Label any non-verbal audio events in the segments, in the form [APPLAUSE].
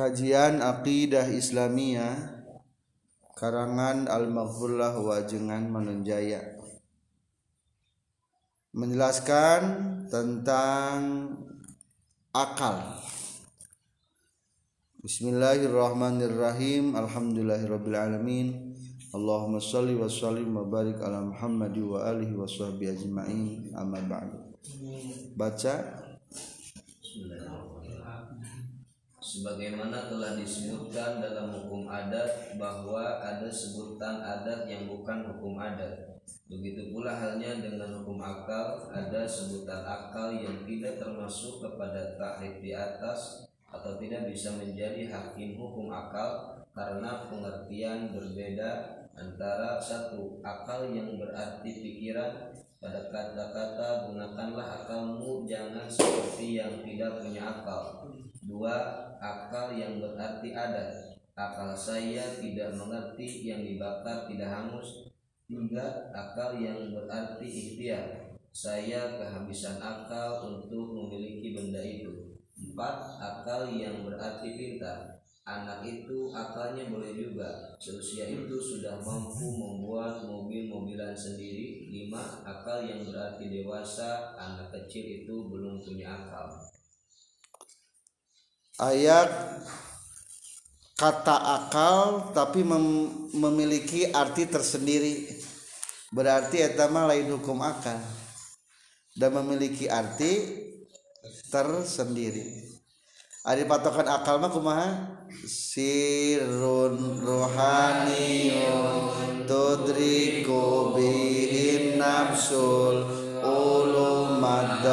Kajian Aqidah Islamiyah karangan Al-Maghfurlah Wajengan Manunjaya menjelaskan tentang akal. Bismillahirrahmanirrahim. Alhamdulillahirabbil alamin. Allahumma shalli wa sallim wa barik ala Muhammad wa alihi wa sahbihi ajma'in. Amma ba'du. Baca Sebagaimana telah disebutkan dalam hukum adat bahwa ada sebutan adat yang bukan hukum adat. Begitu pula halnya dengan hukum akal, ada sebutan akal yang tidak termasuk kepada tahrif di atas atau tidak bisa menjadi hakim hukum akal karena pengertian berbeda antara satu akal yang berarti pikiran pada kata-kata gunakanlah akalmu jangan seperti yang tidak punya akal dua akal yang berarti adat akal saya tidak mengerti yang dibakar tidak hangus. Tiga akal yang berarti ikhtiar. Saya kehabisan akal untuk memiliki benda itu. Empat akal yang berarti pintar. Anak itu akalnya boleh juga. Seusia itu sudah mampu membuat mobil-mobilan sendiri. Lima akal yang berarti dewasa. Anak kecil itu belum punya akal ayat kata akal tapi mem memiliki arti tersendiri. Berarti etama lain hukum akal. Dan memiliki arti tersendiri. Ada patokan akal mah kumaha? Sirun rohaniyun tudriku bihin nafsul ulumad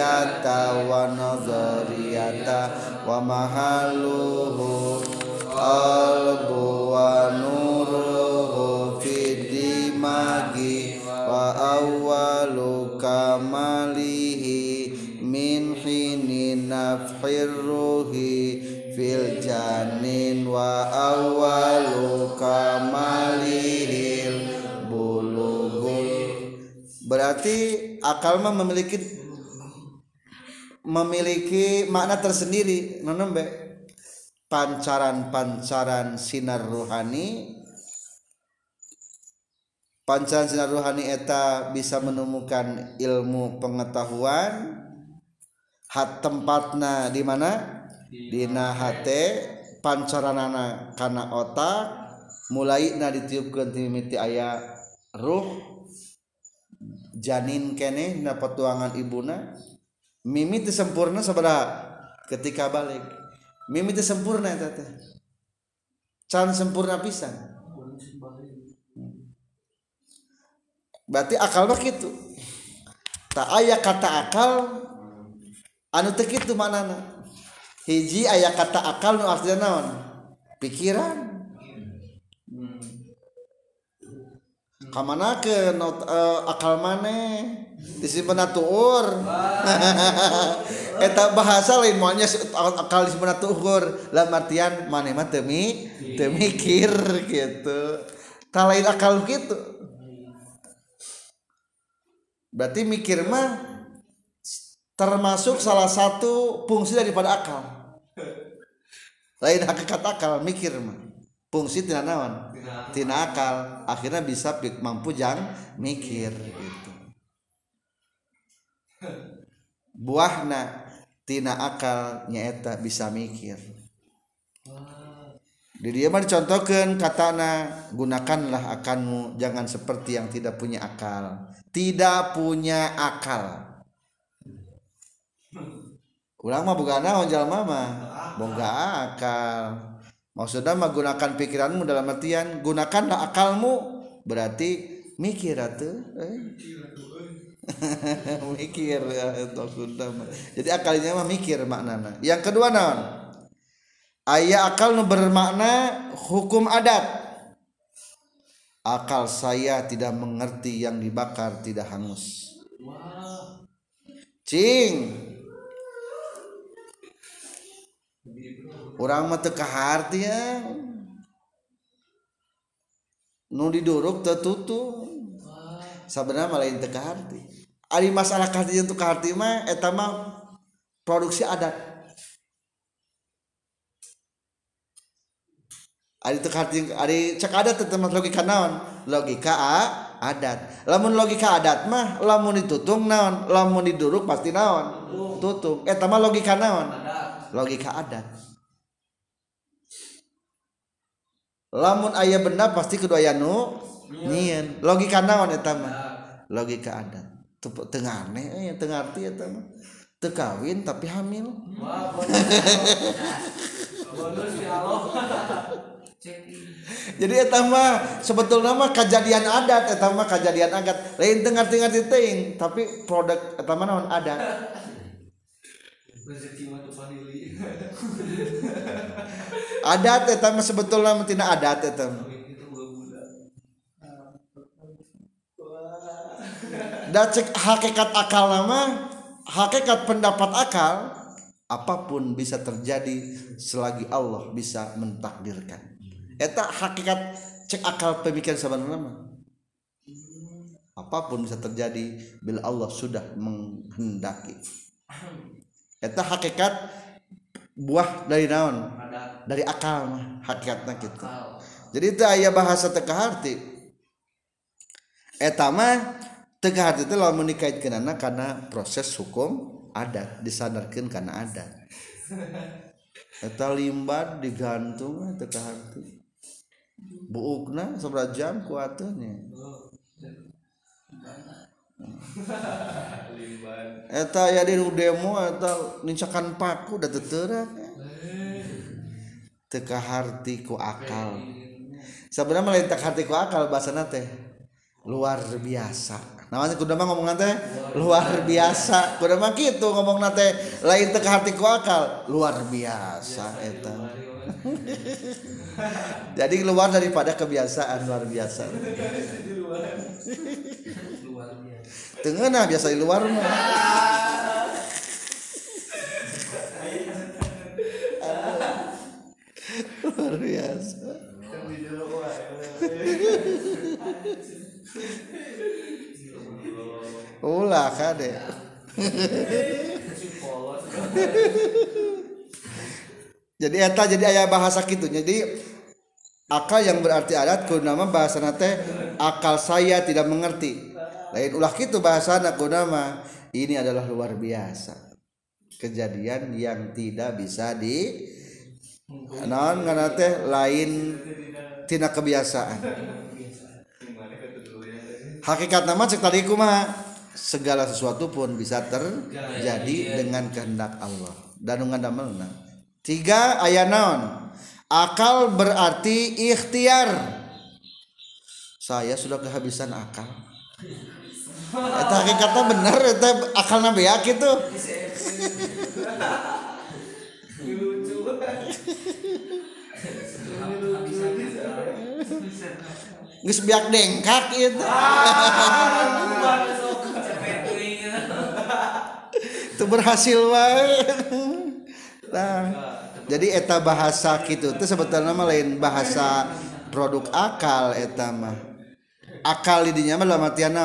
daruriyata wa nazariyata wa mahaluhu qalbu wa nuruhu fid dimagi wa awwalu kamalihi min hini nafhir ruhi fil janin wa awwalu kamalihil bulughul berarti akal mah memiliki memiliki makna tersendiri. Nonembe pancaran-pancaran sinar rohani. Pancaran sinar rohani eta bisa menemukan ilmu pengetahuan. Hat tempatna di mana? Dina hate. Pancaranana kana otak. Mulai na ditiupkeun ti mimiti aya ruh. Janin kene na petuangan ibuna. mimi itu sempurna seberapa ketika balik. Mimi itu sempurna teh can sempurna pisan. Berarti akal mah kitu. Tak aya kata akal anu teu kitu manana. Hiji aya kata akal nu artinya naon? Pikiran. Kamana ke not, uh, akal maneh? Disimpen tuur [LAUGHS] eta bahasa lain maunya akal disimpen tuur dalam artian maneh mah teu mikir gitu. Tak lain akal gitu berarti mikir mah termasuk salah satu fungsi daripada akal. Lain hakikat akal mikir mah fungsi tina naon? Tina akal. Akhirnya bisa mampu jang mikir gitu. Buahna tina akal nyaeta bisa mikir. Di dia mah dicontohkan katana gunakanlah akanmu jangan seperti yang tidak punya akal. Tidak punya akal. [LAUGHS] Ulang mah bukan naon jalma mah? Boga akal maksudnya mah gunakan pikiranmu dalam artian gunakanlah akalmu. Berarti mikir atuh eh? [LAUGHS] mikir jadi akalnya mah mikir maknana yang kedua naon? Ayat akal nu bermakna hukum adat. Akal saya tidak mengerti yang dibakar tidak hangus. Cing orang mah teu kahartian nu diduruk tertutup sebenarnya malah teu kaharti ari masalah kaharti untuk kaharti mah eta mah produksi adat Ari teu harti ari cek adat teh logika naon? Logika a, adat. Lamun logika adat mah lamun ditutung naon? Lamun diduruk pasti naon? Tutung. Eta mah logika naon? Logika adat. Lamun aya benda pasti kudu aya nu nyieun. Logika naon eta mah? Logika adat. Teu aneh aya teu ngarti eta mah. Teu kawin tapi hamil. Wah, bonus. Ya jadi eta mah sebetulnya mah kejadian adat eta mah kejadian adat lain teu ngarti-ngarti teuing tapi produk eta mah naon adat Rezeki mah panili. [LAUGHS] adat eta mah sebetulnya mah tina adat eta mah da cek hakikat akal nama hakikat pendapat akal apa pun bisa terjadi selagi Allah bisa mentakdirkan eta hakikat cek akal pemikiran sebenarnya mah apa pun bisa terjadi bila Allah sudah menghendaki [LAUGHS] eta hakikat buah dari naon? Dari akal mah hakikatnya gitu jadi itu ayah bahasa teka harti. Eta mah teka harti itu lamun dikaitkeun karena proses hukum adat disadarkan karena adat. [LAUGHS] Eta limbad digantung teka harti. Buukna sabaraha jam kuatnya. [LAUGHS] eta ya di demo eta nincakan paku da teterak teka harti ku akal. Sebenarnya melain teka harti ku akal bahasa teh luar biasa. Namanya kuda mah ngomong teh luar biasa. Kuda mah gitu ngomong nate lain teka harti ku akal luar biasa eta. [LAUGHS] jadi keluar daripada kebiasaan luar biasa. [LAUGHS] Luar biasa. di luar mah. Luar biasa. Ulah kade jadi eta jadi ayah bahasa gitu jadi akal yang berarti adat kudu nama bahasa teh akal saya tidak mengerti lain ulah gitu bahasa kudu nama ini adalah luar biasa. Kejadian yang tidak bisa di non karena teh lain tina kebiasaan. Hakikat nama cek tadi kumaha segala sesuatu pun bisa terjadi dengan kehendak Allah. Dan ngadamelna tiga ayat naon? Akal berarti ikhtiar. Saya sudah kehabisan akal eta hakikatnya bener eta akalna beak itu. Ini lucu. geus biak dengkak itu. Itu berhasil wae. Nah jadi eta bahasa gitu itu sebetulnya lain bahasa produk akal eta mah akal didinya mah dalam artian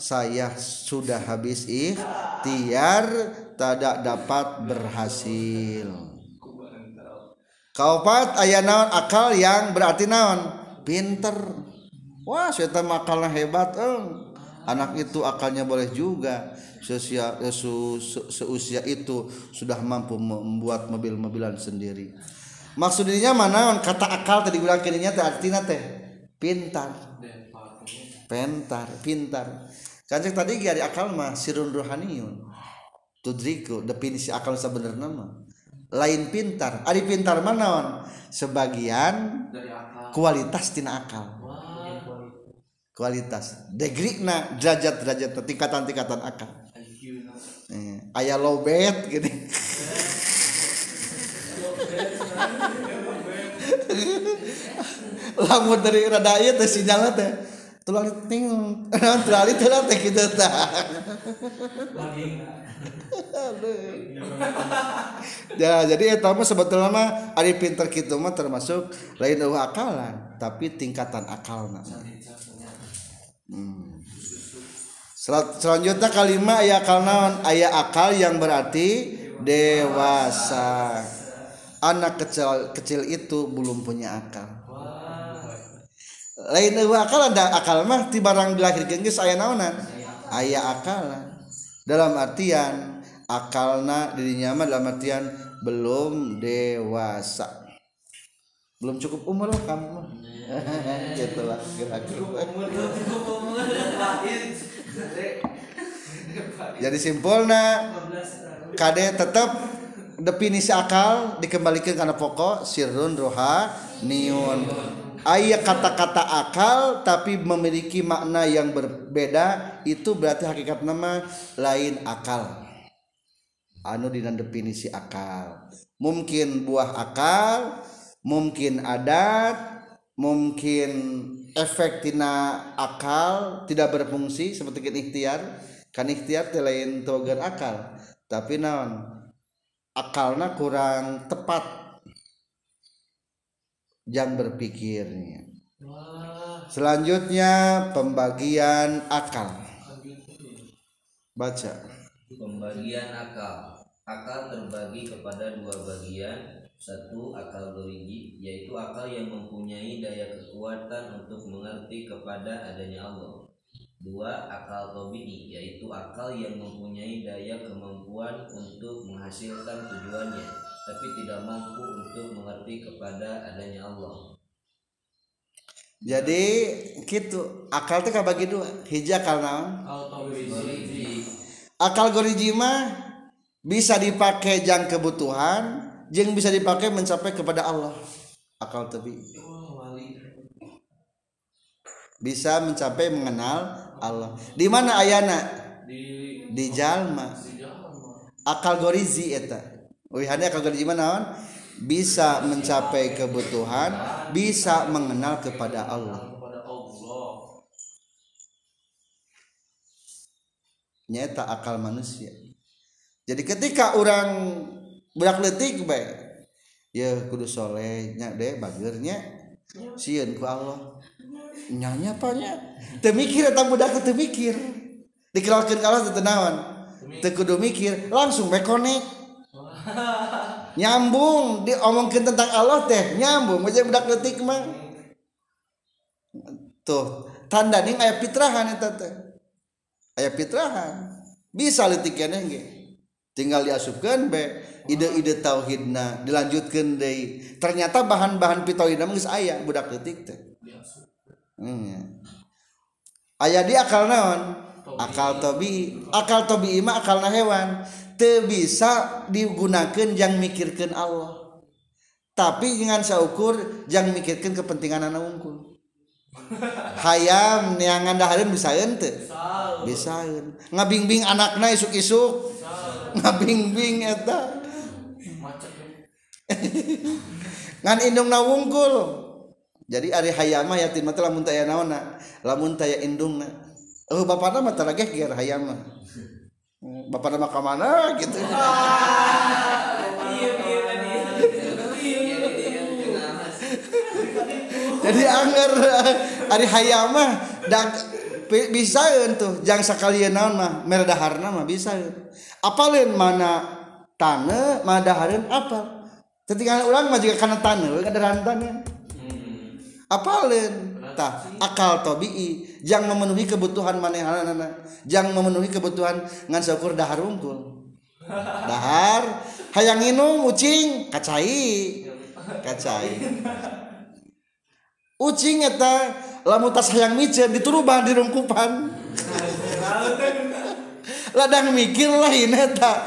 saya sudah habis ikhtiar tidak dapat berhasil. Kaopat aya naon? Akal yang berarti naon? Pinter. Wah saya akalnya hebat eng. Anak itu akalnya boleh juga. Seusia eh, se- seusia itu sudah mampu membuat mobil-mobilan sendiri. Maksudnya mana kata akal tadi bilang kininya teh artinya teh pintar pentar pintar. Kan cek tadi di akal mah sirun rohaniun tudriku definisi akal sebenarnya mah lain pintar. Ari pintar mah naon? Sebagian kualitas tina akal. Kualitas. Degree na derajat derajat tingkatan tingkatan akal eh, ayah lowbat gini. [LAUGHS] Lamun dari rada ieu teh sinyalna teh tulang ting [LAUGHS] tulang itu lah teh kitu tah Lagi. [LAUGHS] ya jadi eta mah sebetulnya mah ari pinter kitu mah termasuk lain eueuh akalan tapi tingkatan akalna Hmm. Sel- Selanjutnya kalimat aya akal naon? Aya akal yang berarti dewasa. Anak kecil kecil itu belum punya akal. Lain akal ada akal mah ti barang dilahirkeun geus aya naonan aya akalan dalam artian akalna dirinya mah dalam artian belum dewasa. Belum cukup umur lah kamu mah. Gitu lah kira-kira jadi simpulnya kade tetap definisi akal dikembalikan karena pokok sirrun roha niun. Ayat kata-kata akal tapi memiliki makna yang berbeda itu berarti hakikat nama lain akal. Anu dina definisi akal. Mungkin buah akal mungkin adat mungkin efek tina akal tidak berfungsi seperti kan ikhtiar. Kan ikhtiar lain togan akal. Tapi naon? Akalna kurang tepat jam berpikirnya selanjutnya pembagian akal. Baca. Pembagian akal. Akal terbagi kepada dua bagian. Satu akal gorigi Yaitu akal yang mempunyai daya kekuatan untuk mengerti kepada adanya Allah Dua akal tobi'i Yaitu akal yang mempunyai daya kemampuan untuk menghasilkan tujuannya Tapi tidak mampu untuk mengerti kepada adanya Allah. Jadi gitu. Akal teh kabagi dua. Hiji akal naon? Akal goriji. Mah bisa dipakai jang kebutuhan jeng bisa dipakai mencapai kepada Allah. Akal tebi. Bisa mencapai mengenal Allah. Di mana ayana? Di jalma. Akal gorizi eta. Wihane akal gorizi mana bisa mencapai kebutuhan bisa mengenal kepada Allah. Nyata akal manusia. Jadi ketika orang budak letik baik ya kudu soleh nya deh bagernya sieun ku Allah nyanya apanya? Teu mikir eta budak teu mikir dikenalkeun ka Allah teu teu naon teu kudu mikir langsung connect nyambung diomongkeun tentang Allah teh nyambung. Aja budak letik mah. Tuh tanda ning aya fitrahan eta teh. Aya fitrahan bisa letiknya ge tinggal diasupkan be ide-ide tauhidna dilanjutkan deh ternyata bahan-bahan pitauhidna geus aya budak letik teh hmm. aya di akal naon? Akal tobi. Akal tobi mah akalna hewan. Teu bisa digunakan yang mikirkan Allah. Tapi dengan saukur yang mikirkan kepentingan anak unggul. [LAUGHS] Hayam neangan dahareun bisa ente bisa ngabing-bing anakna isuk-isuk? Ngabing-bing eta. [LAUGHS] Ngan indungna wungkul jadi Ari Hayama yatim mata lamun taya naona lamun taya indungna. Oh bapak nama terageh gear Hayama. Hmm, bapak nama kemana gitu. [LAUGHS] Jadi anger Ari Hayama dak bisa tuh jang sekalian naon mah merdaharna mah bisa apalin mana tanah madaharin apa ketika ulang mah juga karena tanah kadang tanah apalin. Tah akal tabii. Yang memenuhi kebutuhan manehanana. Yang memenuhi kebutuhan ngan syukur dahar unggul. [LAUGHS] Dahar hayang nginum ucing kacai. Kacai. Ucing eta lamun tas hayang micen dituruban di rungkupan. [LAUGHS] Ladang mikir lain eta.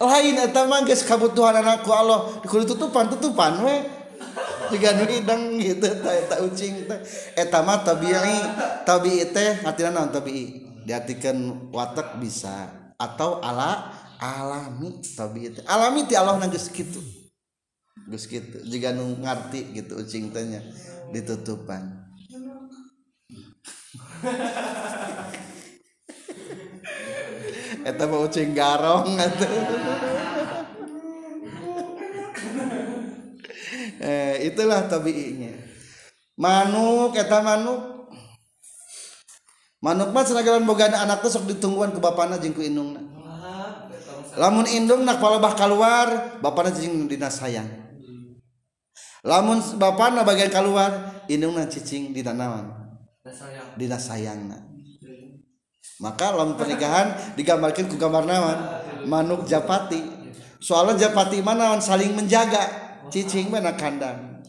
Lain eta mah geus kabutuhan anakku Allah. Kudu tutupan tutupan we juga nu hidang gitu eta eta ucing teh eta mah tabi'i tabi'i teh artina naon tabi'i? Diartikeun watak bisa atau ala alami tabi'i teh. Alami ti Allah geus kitu. Geus kitu. Jika nu ngarti gitu ucing teh nya ditutupan. [LAUGHS] Eta mah ucing garong atuh eh, itulah tabiinya. Manuk eta manuk. Manuk mah seragalan boga anak tuh sok ditungguan ke bapana jeung ku indungna lamun indung nak palebah keluar bapana cicing dina sayang. Lamun bapana bagian keluar indungna cicing dina naon? Sayang. Dina sayangna maka lamun pernikahan [LAUGHS] digambarkan ku gambar naon? Manuk japati. Soalnya japati mana saling menjaga cicing mana kandang?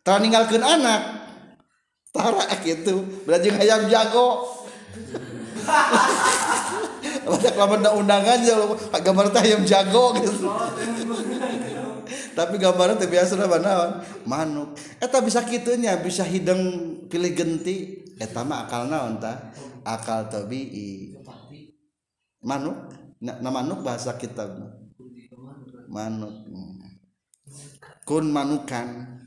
Tara ninggalkeun anak. Tara gitu. Berarti hayam jago. [LAUGHS] Banyak lamun da undangan ya gambar teh hayam jago gitu. Tapi gambaran teh biasa na naon? Manuk. Eta bisa kitunya bisa hidung pilih genti. Eta mah akal naon tah akal tabii manuk? Na, manuk bahasa kitab manuk. Hmm. Kun manukan.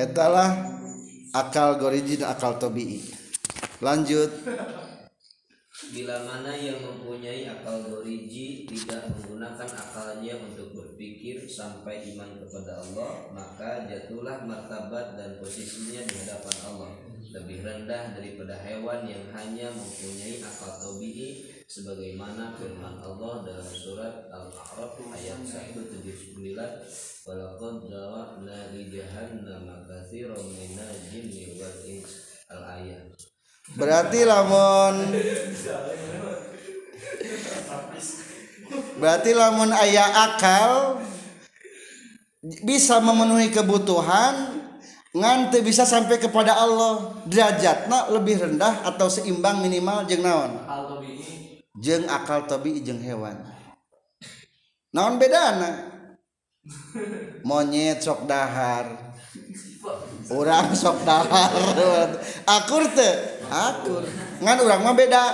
Etalah akal goriji dan akal tabii lanjut. Bila mana yang mempunyai akal goriji tidak menggunakan akalnya untuk berpikir sampai iman kepada Allah, maka jatuhlah martabat dan posisinya di hadapan Allah lebih rendah daripada hewan yang hanya mempunyai akal tabii sebagaimana firman Allah dalam surat Al-A'raf ayat 179 walaqad dawa'na li jahannama katsiran minal jinni wal ins al-ayat berarti lamun berarti lamun ayah akal bisa memenuhi kebutuhan ngante bisa sampai kepada Allah. Derajatna lebih rendah atau seimbang minimal jeng naon? Jeng akal tabi jeng hewan. Naon bedana? Monyet sok dahar. Orang sok dahar. Akur te akur. Ngan orang mah beda.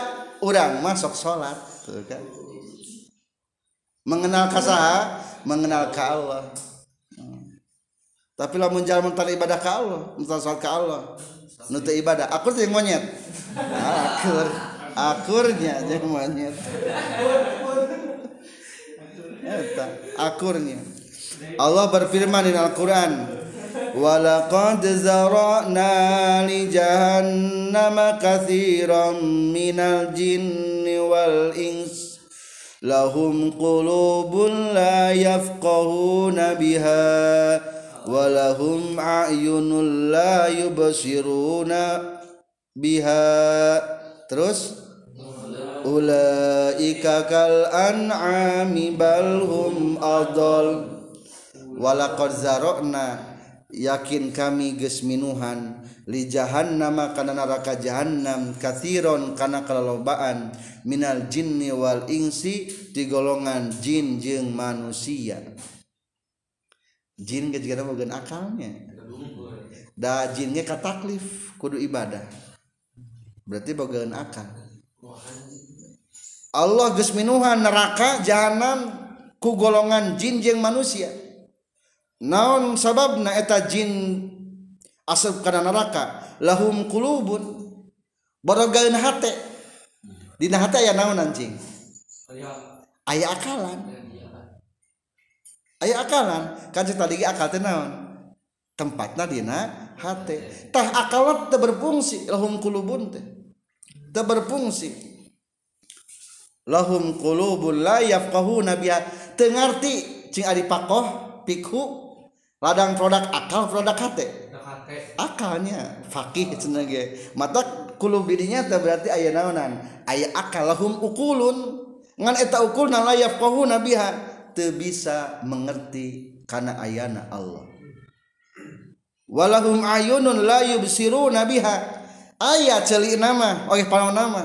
Orang mah sok sholat tuh kan. Mengenal kasaha? Mengenal ke Allah. Tapi lamun jalan mental ibadah ka Allah mental salat ka Allah. Nu teu ibadah akur teh jeung monyet akur. Akurnya jeung monyet. Eta akurnya. Allah berfirman di Al-Quran Walaqad zara'na li jahannama kathiran minal jinni wal ins. Lahum qulubun la yafqahuna biha walahum ayunul la yubsiruna biha. Terus? Ulaika kal an'ami bal hum adall walaqad zara'na yakin kami geus minuhan. Li jahannama kana neraka jahannam kathiron kana kalolobaan minal jinni wal insi di golongan jin jeung manusia. jin ge juga mungkin akalnya. Da jin ge kataklif kudu ibadah. Berarti bogaan akal. Allah geus minuhan neraka jahanam ku golongan jin jeung manusia. Naon sababna eta jin asup kana neraka? Lahum kulubun borogaan hate. Dina hate aya naon anjing? Aya akalan. Aya akalan kan tadi ge akal teh naon? Tempatna dina hate. Tah akal teh berfungsi lahum qulubun teh. Teu berfungsi. Lahum qulubun la yafqahuna biha. Teu ngarti cing ari pakoh pikhu ladang produk akal produk dekate akalnya fakih cenah ge. Mata kulub dirinya teh berarti aya naonan? Aya akal lahum ukulun. Ngan eta ukulna la yafqahuna biha. teu bisa mengerti kana ayana Allah. Walahum ayunun la yubsiruna biha. Aya celik nama oge panaon nama.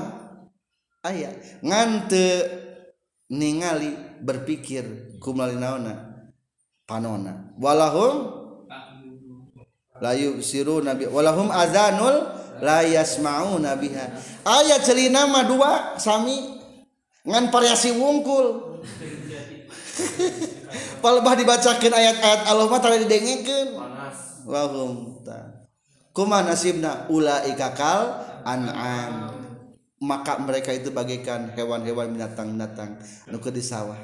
Aya ngante ningali berpikir kumali naona panona walahum la yubsiruna biha walahum azanul la yasmauna biha. Aya celik nama dua sami. Ngan variasi wungkul. [LAUGHS] palebah dibacakeun ayat-ayat Allah mah tara didengekeun panas. Wahum ta. Kumaha nasibna? Ulaika kal an'am. Maka mereka itu bagaikan hewan-hewan binatang-binatang nu di sawah.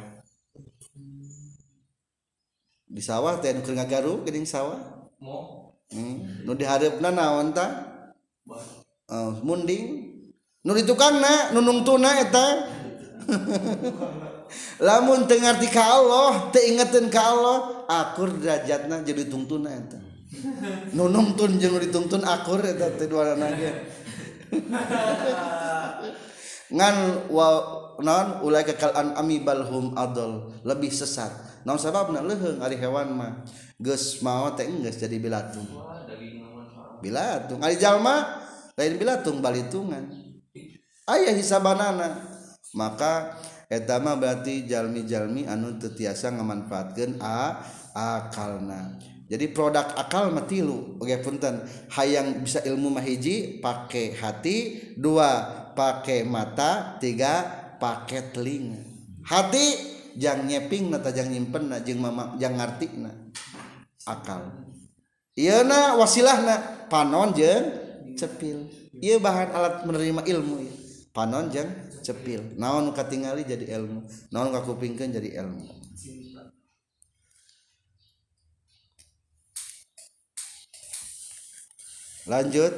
Di sawah teh nu keur ngagaru geuning sawah? Mau hmm. nu dihareupna naon ta? Oh, munding. Nu di tukangna nu nungtuna eta [LAUGHS] lamun dengar di Allah teingetin ke Allah akur derajatnya jadi tungtun nunung tun jeung dituntun akur eta teh dua ge. Ngan wa non ulai kekal ami balhum adol lebih sesat. Non sababna? Leuheung ari hewan mah. Geus mau teh geus jadi bilatung. Bilatung. Ari jalma lain bilatung balitungan. Aya hisabanana maka etama berarti jalmi-jalmi anu tetiasa memanfaatkan a akalna. Jadi produk akal matilu oke punten. Hayang bisa ilmu mahiji pakai hati. Dua pakai mata. Tiga pakai telinga. Hati jang nyeping na jang nyimpen na jang mama jang ngarti na. Akal. Iya na wasilah na panon jeng cepil. Iya bahan alat menerima ilmu. Ya. panon jeng cepil. Naon katingali jadi ilmu? Naon kakupingkeun jadi ilmu? Lanjut.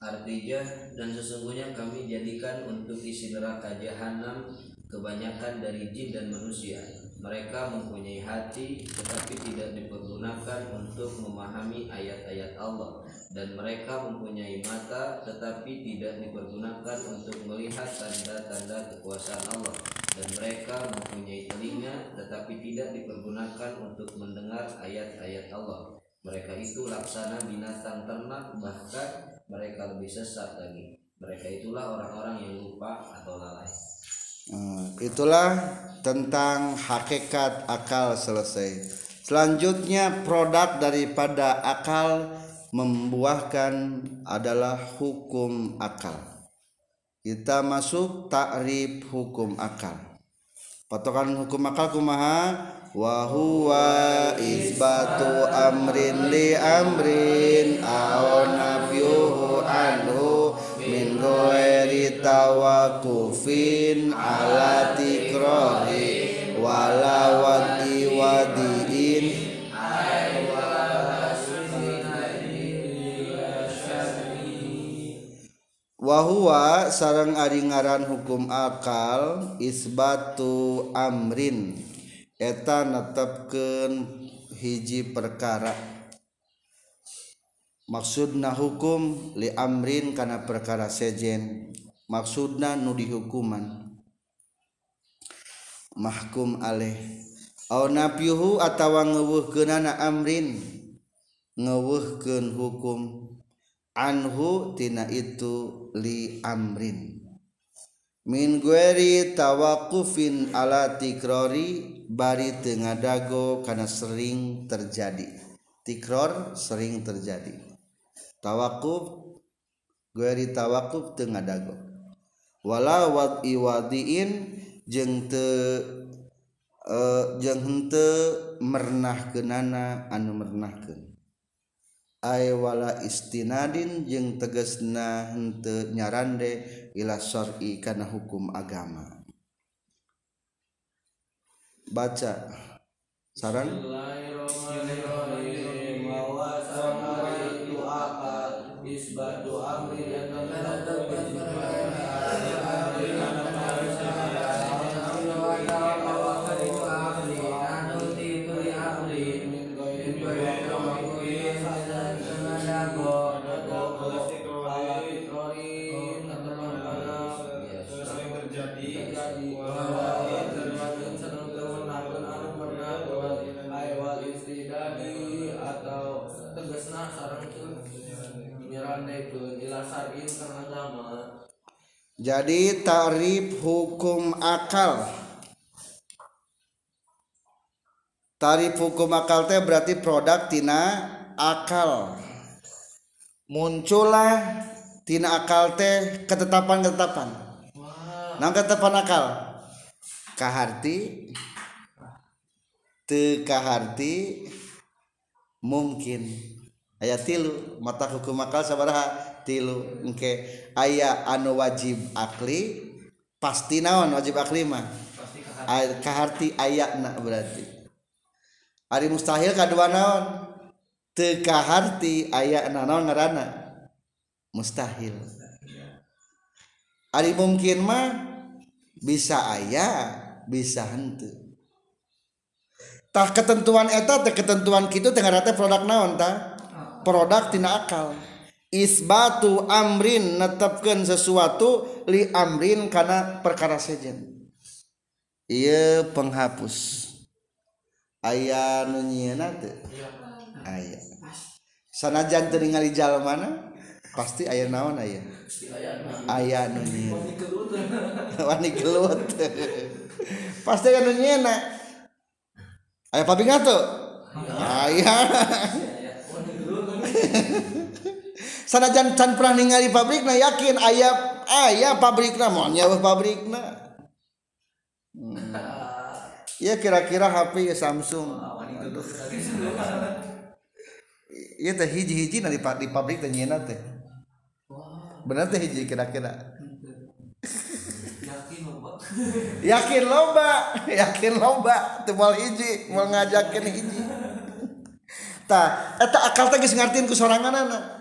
Artinya dan sesungguhnya kami jadikan untuk isi neraka jahanam kebanyakan dari jin dan manusia. Mereka mempunyai hati tetapi tidak dipergunakan untuk memahami ayat-ayat Allah dan mereka mempunyai mata tetapi tidak dipergunakan untuk melihat tanda-tanda kekuasaan Allah dan mereka mempunyai telinga tetapi tidak dipergunakan untuk mendengar ayat-ayat Allah. Mereka itu laksana binatang ternak bahkan mereka lebih sesat lagi. Mereka itulah orang-orang yang lupa atau lalai. Hmm, itulah tentang hakikat akal selesai. Selanjutnya produk daripada akal membuahkan adalah hukum akal. Kita masuk takrif hukum akal. Patokan hukum akal kumaha? Wa huwa isbatu amrin li amrin aw ghairi tawakkufin ala tikrari wala wadi wadiin. Wahua sarang ari ngaran hukum akal isbatu amrin. Eta netepkeun hiji perkara. Maksudna hukum li amrin kana perkara sejen maksudna nu hukuman mahkum aleh. Aw nafyuhu atawa ngeuweuhkeunana amrin. Ngeuweuhkeun hukum. Anhu tina itu li amrin. Min gueri tawakufin ala tikrori bari tengadago karena sering terjadi. Tikror sering terjadi. Tawakuf gueri tawakuf tengadago wala wad iwadiin jeng te uh, jeng hente mernah kenana anu mernahkeun. Ay wala istinadin jeung tegesna henteu nyarande ila syar'i kana hukum agama. Baca. Saran Bismillahirrahmanirrahim. Jadi tarif hukum akal. Tarif hukum akal teh berarti produk tina akal. Muncullah tina akal teh ketetapan-ketetapan. Nah ketetapan akal. Kaharti teu kaharti mungkin aya tilu mata hukum akal sabaraha? Tilu engke. Aya anu wajib akli pasti naon wajib akli mah? Kaharti ayakna berarti. Ari mustahil kadua naon? Teu kaharti ayakna naon ngaranna? Mustahil. Ari mungkin mah bisa aya bisa henteu. Tah ketentuan eta teh ketentuan kitu teh produk naon tah? produk tina akal. Isbatu amrin netepkan sesuatu li amrin karena perkara sejen. Iya penghapus. Ayah nunyian nanti ayah sana jangan ningali jalan mana? Pasti ayah naon ayah ayah nunyian wani gelut [LAUGHS] pasti ayah nunyian ayah pabing tuh ayah [LAUGHS] sanajan can pernah ningali pabrikna yakin ayah ayah pabrikna mau nyawa pabrikna. Hmm. ya kira-kira HP ya Samsung. [LAUGHS] Ya teh hiji-hiji na di, di pabrik teh nyena teh. Benar teh hiji kira-kira. [LAUGHS] Yakin lomba yakin loba yakin loba teu moal hiji moal ngajakeun hiji. tah eta akal teh geus ngartiin ku soranganna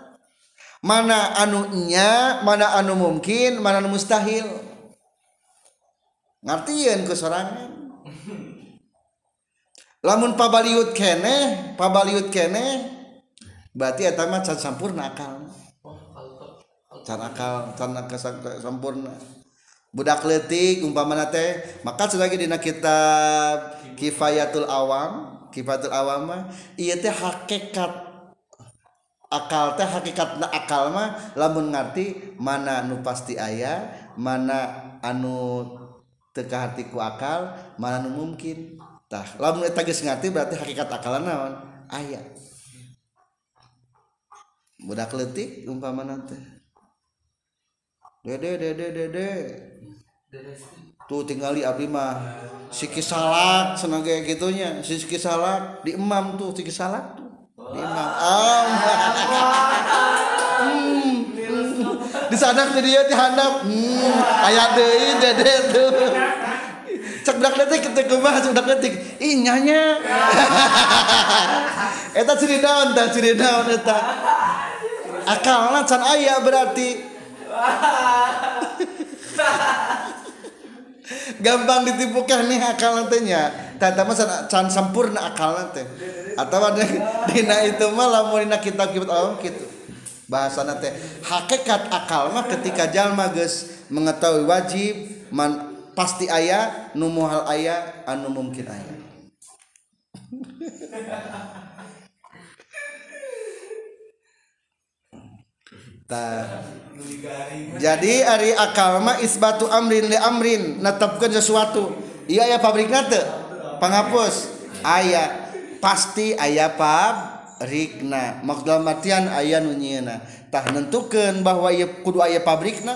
mana anunya mana anu mungkin mana anu mustahil. Ngartieun ku sorangan. Lamun pabaliut kene pabaliut kene berarti eta mah can sampurna akal. Can akal can akal sampurna. Budak letik umpamana teh maka selagi dina kitab kifayatul awam. kifatul awama iya teh hakikat. Akal teh hakikat akal mah lamun ngerti mana nu pasti aya mana anu teka hatiku akal mana nu mungkin. Tah lamun eta geus ngerti berarti hakikat akal naon? Aya. Budak leutik umpama nanti dede dede dede. Dede tuh tinggali abdi mah siki salak senang kayak gitunya. Si siki salak di emam tuh siki salak tuh di emam. Ah hmm. di sana jadi dia di handap hmm. ayat deui dede tuh cek budak detik kita kumaha cek budak detik ih nyanya. [LAUGHS] Eta ciri naon tah ciri naon eta. Akalna can aya berarti [LAUGHS] gampang ditipu nih akal nantinya tata mah can- sempurna akal nanti atau ada [LAUGHS] dina itu mah lamun dina kitab kitab awam gitu bahasa nanti hakikat akal mah ketika jalma geus mengetahui wajib man, pasti aya nu muhal aya anu mungkin aya [LAUGHS] Jadi Ari akalma isbatu amrin li amrin. Netapkan sesuatu. Iya ya pabrik nate penghapus ayah pasti ayah pab rikna maksud matian ayah nunyina tah nentukan bahwa ia kudu ayah pabrikna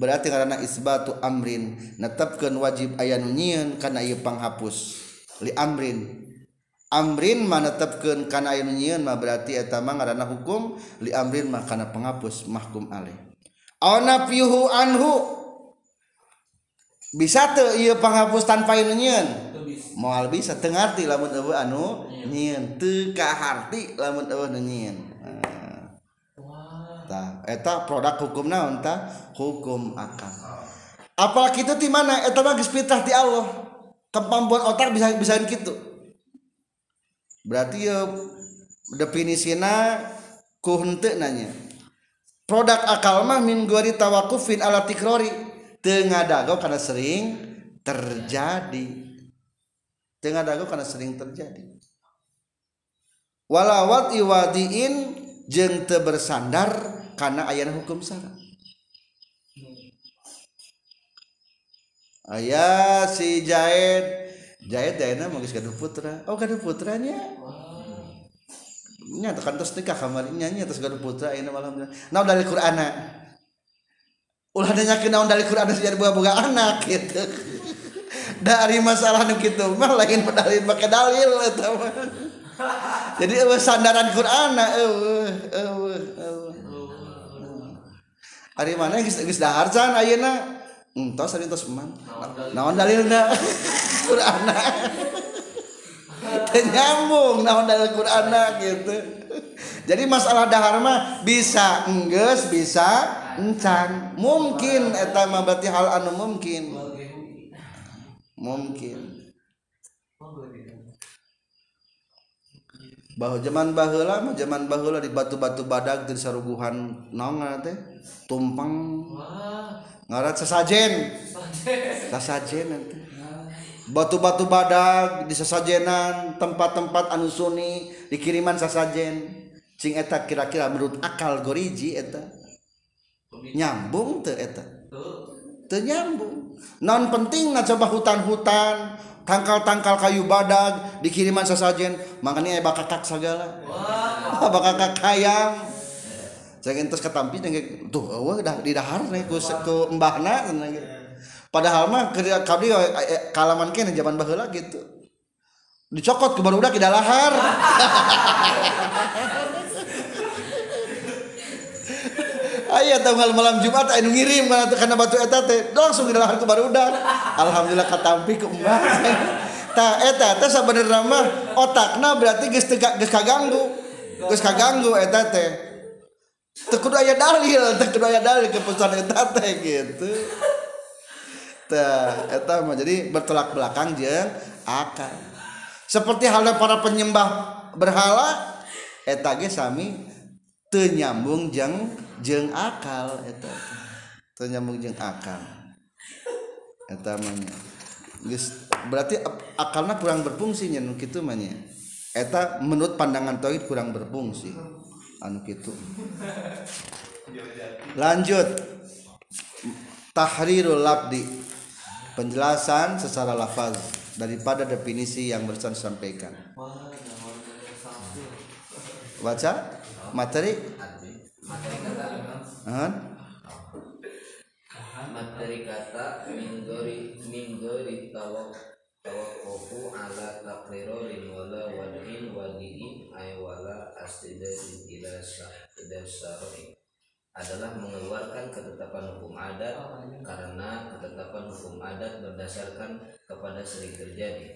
berarti karena isbatu amrin. Netapkan wajib ayah nunyian karena ia penghapus li amrin. Amrin manetepkeun kana aya nu nyieun mah berarti eta mah ngaranna hukum li amrin mah kana penghapus mahkum alaih aw nafyuhu anhu. Bisa teu ieu panghapus tanpa aya nu nyieun moal bisa teu ngarti lamun eueuh anu nyieun teu kaharti lamun eueuh nu nyieun Ah. tah eta produk hukum naon tah hukum akal. Apalagi itu di mana? Eta mah geus fitrah ti Allah. Kemampuan otak bisa bisa kitu berarti ya definisina ku henteu nanya. Produk akal mah min gori tawakufin ala tikrori. Teu ngadago karena sering terjadi. Teu ngadago karena sering terjadi. Walawat iwadiin jeung teu bersandar karena ayana hukum syarat Ayah si Jaid Jaid Jaidna mau gaduh putra. Oh gaduh putranya. Nya tekan tos nikah kamarnya nya tos gaduh putra ayeuna alhamdulillah. Naon dari Qur'ana. Ulah nanya ke naon dari Qur'ana sejak boga-boga anak gitu. [LAUGHS] Dari masalah nu kitu mah lain dalil pakai dalil eta mah. Jadi eueuh sandaran Qur'ana eueuh eueuh eueuh. Ari mana geus geus dahar can? Entos ari entos eman. Naon dalilna? [LAUGHS] Qur'ana. Teu [LAUGHS] nyambung naon dalil Qur'ana gitu. Jadi masalah dahar mah bisa enggeus bisa encan. Mungkin eta mah berarti hal anu mungkin. mungkin bahwa zaman baheula mah zaman baheula di batu-batu badak di saruguhan naon teh tumpeng. Ngaran sesajen. Sesajen. Nanti. Batu-batu badak di sesajenan tempat-tempat anu suni dikiriman sesajen. Cing eta kira-kira menurut akal goriji eta. Nyambung teu eta. Teu nyambung. Non penting na coba hutan-hutan tangkal-tangkal kayu badak dikiriman sesajen. Makanya bakakak segala [LAUGHS] bakakak hayam jangan terus ketampi dengan tuh wah dah di dahar nih ku ku embahna cenah gitu. padahal mah kerja kabdi eh, kalaman kene zaman baheula gitu dicokot ke barudak di dahar [LAUGHS] Aya tanggal malam Jumat anu ngirim kana batu eta teh langsung di dahar ku barudak. Alhamdulillah katampi ku embah. [LAUGHS] Tah eta teh sabenerna mah otakna berarti geus geus kaganggu. Geus kaganggu eta teh. Teu kudu aya dalil, teu kudu aya dalil keputusan eta teh gitu. Tah eta mah jadi bertolak belakang jeung akal. Seperti halnya para penyembah berhala eta ge sami teu nyambung jeung jeung akal eta. Teu nyambung jeung akal. Eta mah berarti akalna kurang berfungsi nya kitu mah eta menurut pandangan tauhid kurang berfungsi anu kitu. Lanjut. Tahrirul labdi. Penjelasan secara lafaz daripada definisi yang barusan sampaikan baca? Materi? Materi kata minggori minggori tawak tawakofu ala takrirorin wala wadin wadiin ay wala astidadin ila syar'i adalah mengeluarkan ketetapan hukum adat karena ketetapan hukum adat berdasarkan kepada sering terjadi.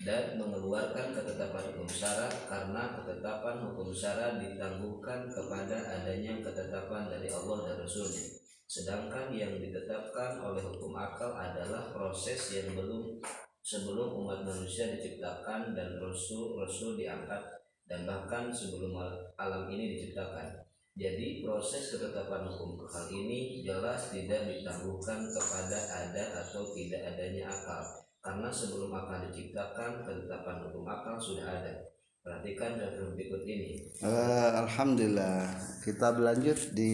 Dan mengeluarkan ketetapan hukum syara karena ketetapan hukum syara ditangguhkan kepada adanya ketetapan dari Allah dan Rasulnya. Sedangkan yang ditetapkan oleh hukum akal adalah proses yang belum sebelum umat manusia diciptakan dan rasul-rasul diangkat dan bahkan sebelum al- alam ini diciptakan. Jadi proses ketetapan hukum hal ini jelas tidak ditangguhkan kepada ada atau tidak adanya akal. Karena sebelum akal diciptakan ketetapan hukum akal sudah ada. Perhatikan dan berikut ini. Eh, Alhamdulillah. Kita berlanjut di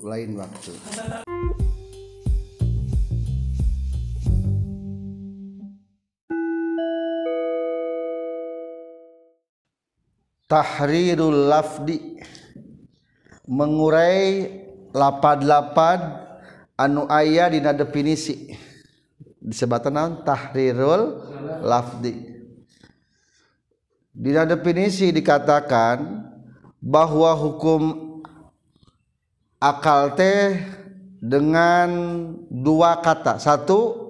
lain waktu tahrirul lafdi. Mengurai lapad-lapad anu aya dina definisi. Disebatan naon tahrirul lafdi. Dina definisi dikatakan bahwa hukum akal teh dengan dua kata. Satu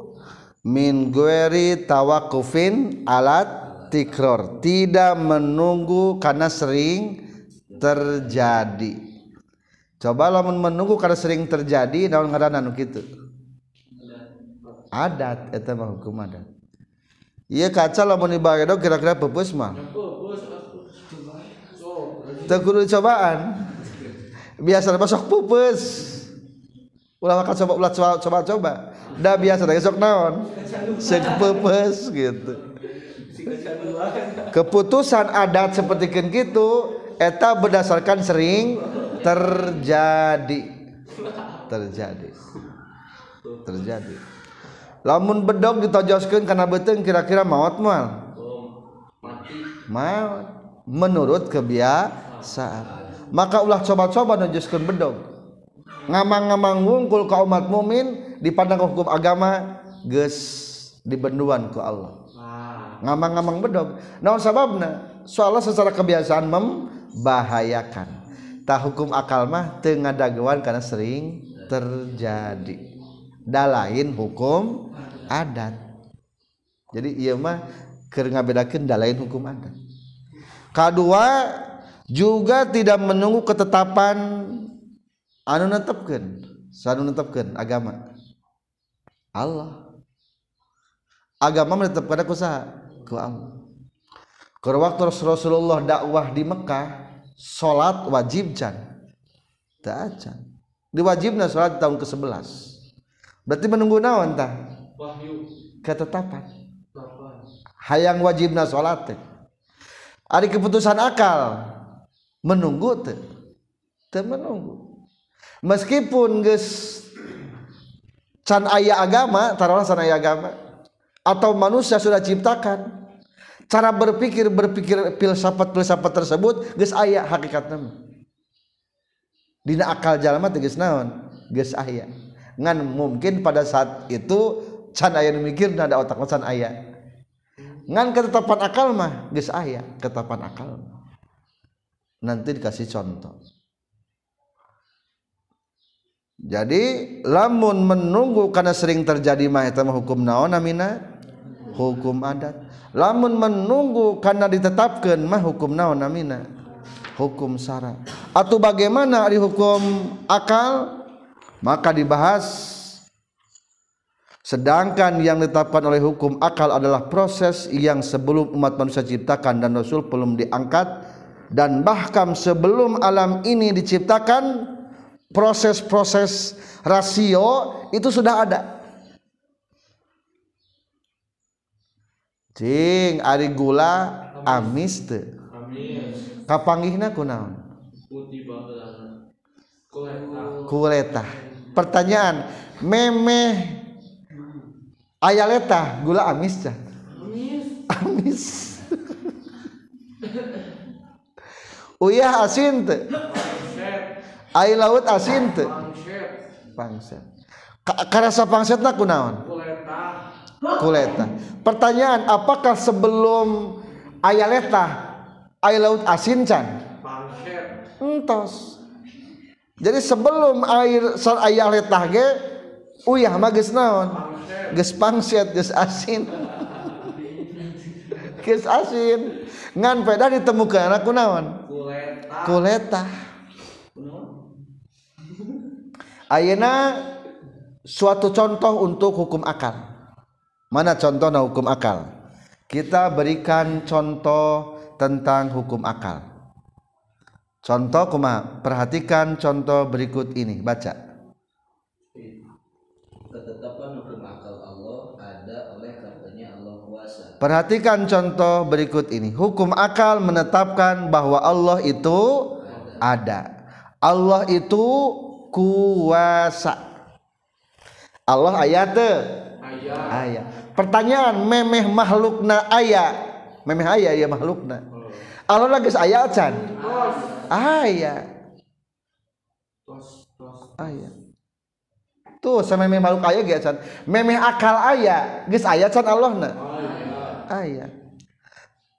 min gueri tawakufin alat tikror. Tidak menunggu karena sering terjadi. Coba lamun menunggu karena sering terjadi naon ngaranna nu kitu? Adat eta mah hukum adat. Iya kaca lamun dibagedog kira-kira pupus mah. Kudu cobaan. Biasa masuk pupus. Ulah makan coba ulah coba coba coba. Da biasa da esok naon? Seuk pupus gitu. [LAUGHS] Keputusan adat seperti gitu eta berdasarkan sering terjadi. Terjadi. Terjadi. Lamun bedog ditojoskeun kana beuteung kira-kira maot moal. Maut menurut kebiasaan. Maka ulah coba-coba nujuskeun bedog. Ngamang-ngamang wungkul ka umat mumin dipandang hukum agama geus dibenduan ku Allah. Ngamang-ngamang bedog. Naon sababna? Soalnya secara kebiasaan membahayakan. Tah hukum akal mah teu ngadaguan karena sering terjadi. Da lain hukum adat. Jadi ieu mah keur ngabedakeun da lain hukum adat. Kedua juga tidak menunggu ketetapan anu netepkeun, sanu netepkeun agama. Allah. agama menetap pada kusaha ku Allah Keur waktu Rasulullah dakwah di Mekah salat wajib can teu acan diwajibna salat tahun ke-11 berarti menunggu naon tah ketetapan. 8 hayang wajibna salat teh. Ari keputusan akal. Menunggu teu menunggu. Meskipun geus can aya agama taruhlah can aya agama atau manusia sudah ciptakan. Cara berpikir berpikir filsafat filsafat tersebut geus aya hakikatna mah. dina akal jalma teh geus naon? Geus aya. Ngan mungkin pada saat itu can aya nu mikirna ada otak can aya. Ngan ketetapan akal mah geus aya ketetapan akal nanti dikasih contoh. Jadi lamun menunggu karena sering terjadi mah mah hukum naon namina hukum adat. Lamun menunggu karena ditetapkan mah hukum naon namina hukum sara atau bagaimana di hukum akal? Maka dibahas. Sedangkan yang ditetapkan oleh hukum akal adalah proses yang sebelum umat manusia ciptakan dan rasul belum diangkat. Dan bahkan sebelum alam ini diciptakan proses-proses rasio itu sudah ada Cing ari gula amis teu. Amis. Kapanggihna kunaon? Kuleta. Pertanyaan, memeh aya leta gula amis cah? Amis. Amis. Uyah asin teu? Air laut asin teu? Pangset. Karasa pangsetna kunaon? Kuleta. Kuleta. Pertanyaan apakah sebelum aya letah aya laut asin can entos. Jadi sebelum air sar aya letah ge uyah mah geus naon? Pangset geus pangset geus asin. [LAUGHS] Geus asin. Ngan peda ditemukeun aku naon? Koleta kuleta. Ayeuna suatu contoh untuk hukum akal mana contohnya hukum akal? Kita berikan contoh tentang hukum akal. Contoh kuma perhatikan contoh berikut ini baca. Ketetapan hukum akal Allah ada oleh katanya Allah kuasa. perhatikan contoh berikut ini. Hukum akal menetapkan bahwa Allah itu ada. Allah itu kuasa. Allah ayat ayat pertanyaan memeh makhlukna aya memeh aya ya makhlukna. Allah lagi aya can Tos. Aya Tos Tos. Aya tuh samemeh makhluk aya ge can memeh akal aya geus aya can Allahna? Ayat aya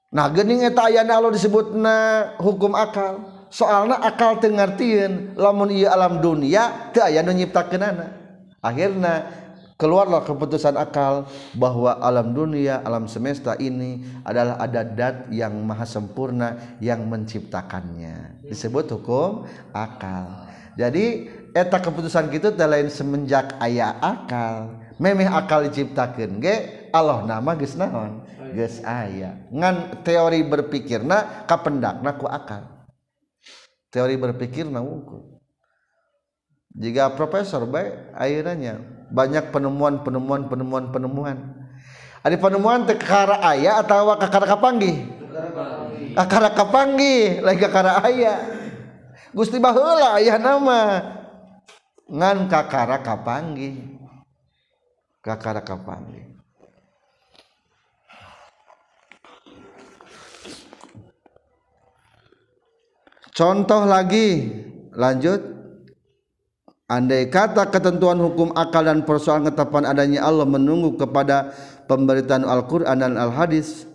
nah geuning eta ayana Allah disebutna hukum akal. Soalna akal teu ngartieun lamun ieu alam dunia teu aya nu nyiptakeunana. Akhirna keluarlah keputusan akal bahwa alam dunia alam semesta ini adalah ada dat yang maha sempurna yang menciptakannya. Disebut hukum akal. Jadi eta keputusan kita lain semenjak aya akal. Memeh akal diciptakeun ge Allah nama geus naon? Geus aya. Ngan teori berpikirna kapendakna ku akal. Teori berpikirna wuku. Jika profesor baik akhirnya banyak penemuan penemuan penemuan penemuan. Ada penemuan teh kakara aya atau kakara kapanggih kakara kapanggih lain kakara aya. Gusti baheula aya nama. Ngan kakara kapanggih kakara kapanggih contoh lagi. Lanjut Andai kata ketentuan hukum akal dan persoalan ketetapan adanya Allah menunggu kepada pemberitaan Al-Quran dan Al-Hadis.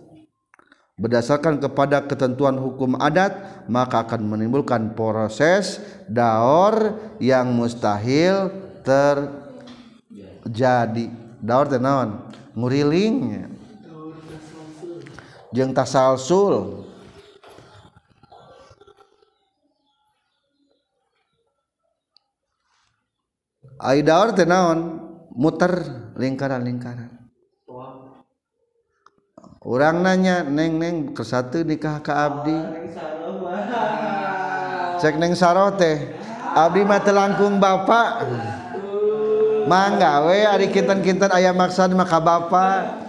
Berdasarkan kepada ketentuan hukum adat maka akan menimbulkan proses daur yang mustahil terjadi. Daur teh naon? Nguriling. Jeung tasalsul Ai daur teh naon? Muter lingkaran-lingkaran. Orang nanya neng neng kesatu nikah ke abdi. Cek neng saro teh. Abdi mah telangkung bapak. Mangga we ari kinten-kinten aya maksud maka bapak.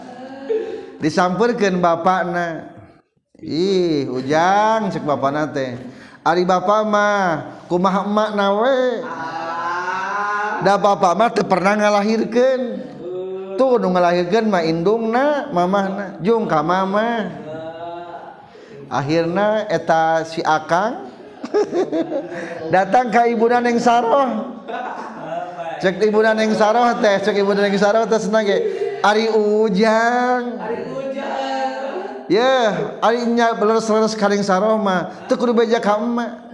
Disampurkeun bapakna. Ih, ujang cek bapakna teh. Ari bapak mah kumaha emak nawe. Ah. da bapak mah teu pernah ngalahirkeun. Tuh nu ngalahirkeun mah indungna mamahna. Jung ka mama akhirna eta si akang [LAUGHS] datang ka ibuna neng saroh. Cek ibuna neng saroh teh cek ibuna neng saroh teh senang ge. Ari ujang. Ari ujang. Ya ari nya leres-leres ka karing saroh mah. Teu kudu beja ka emak.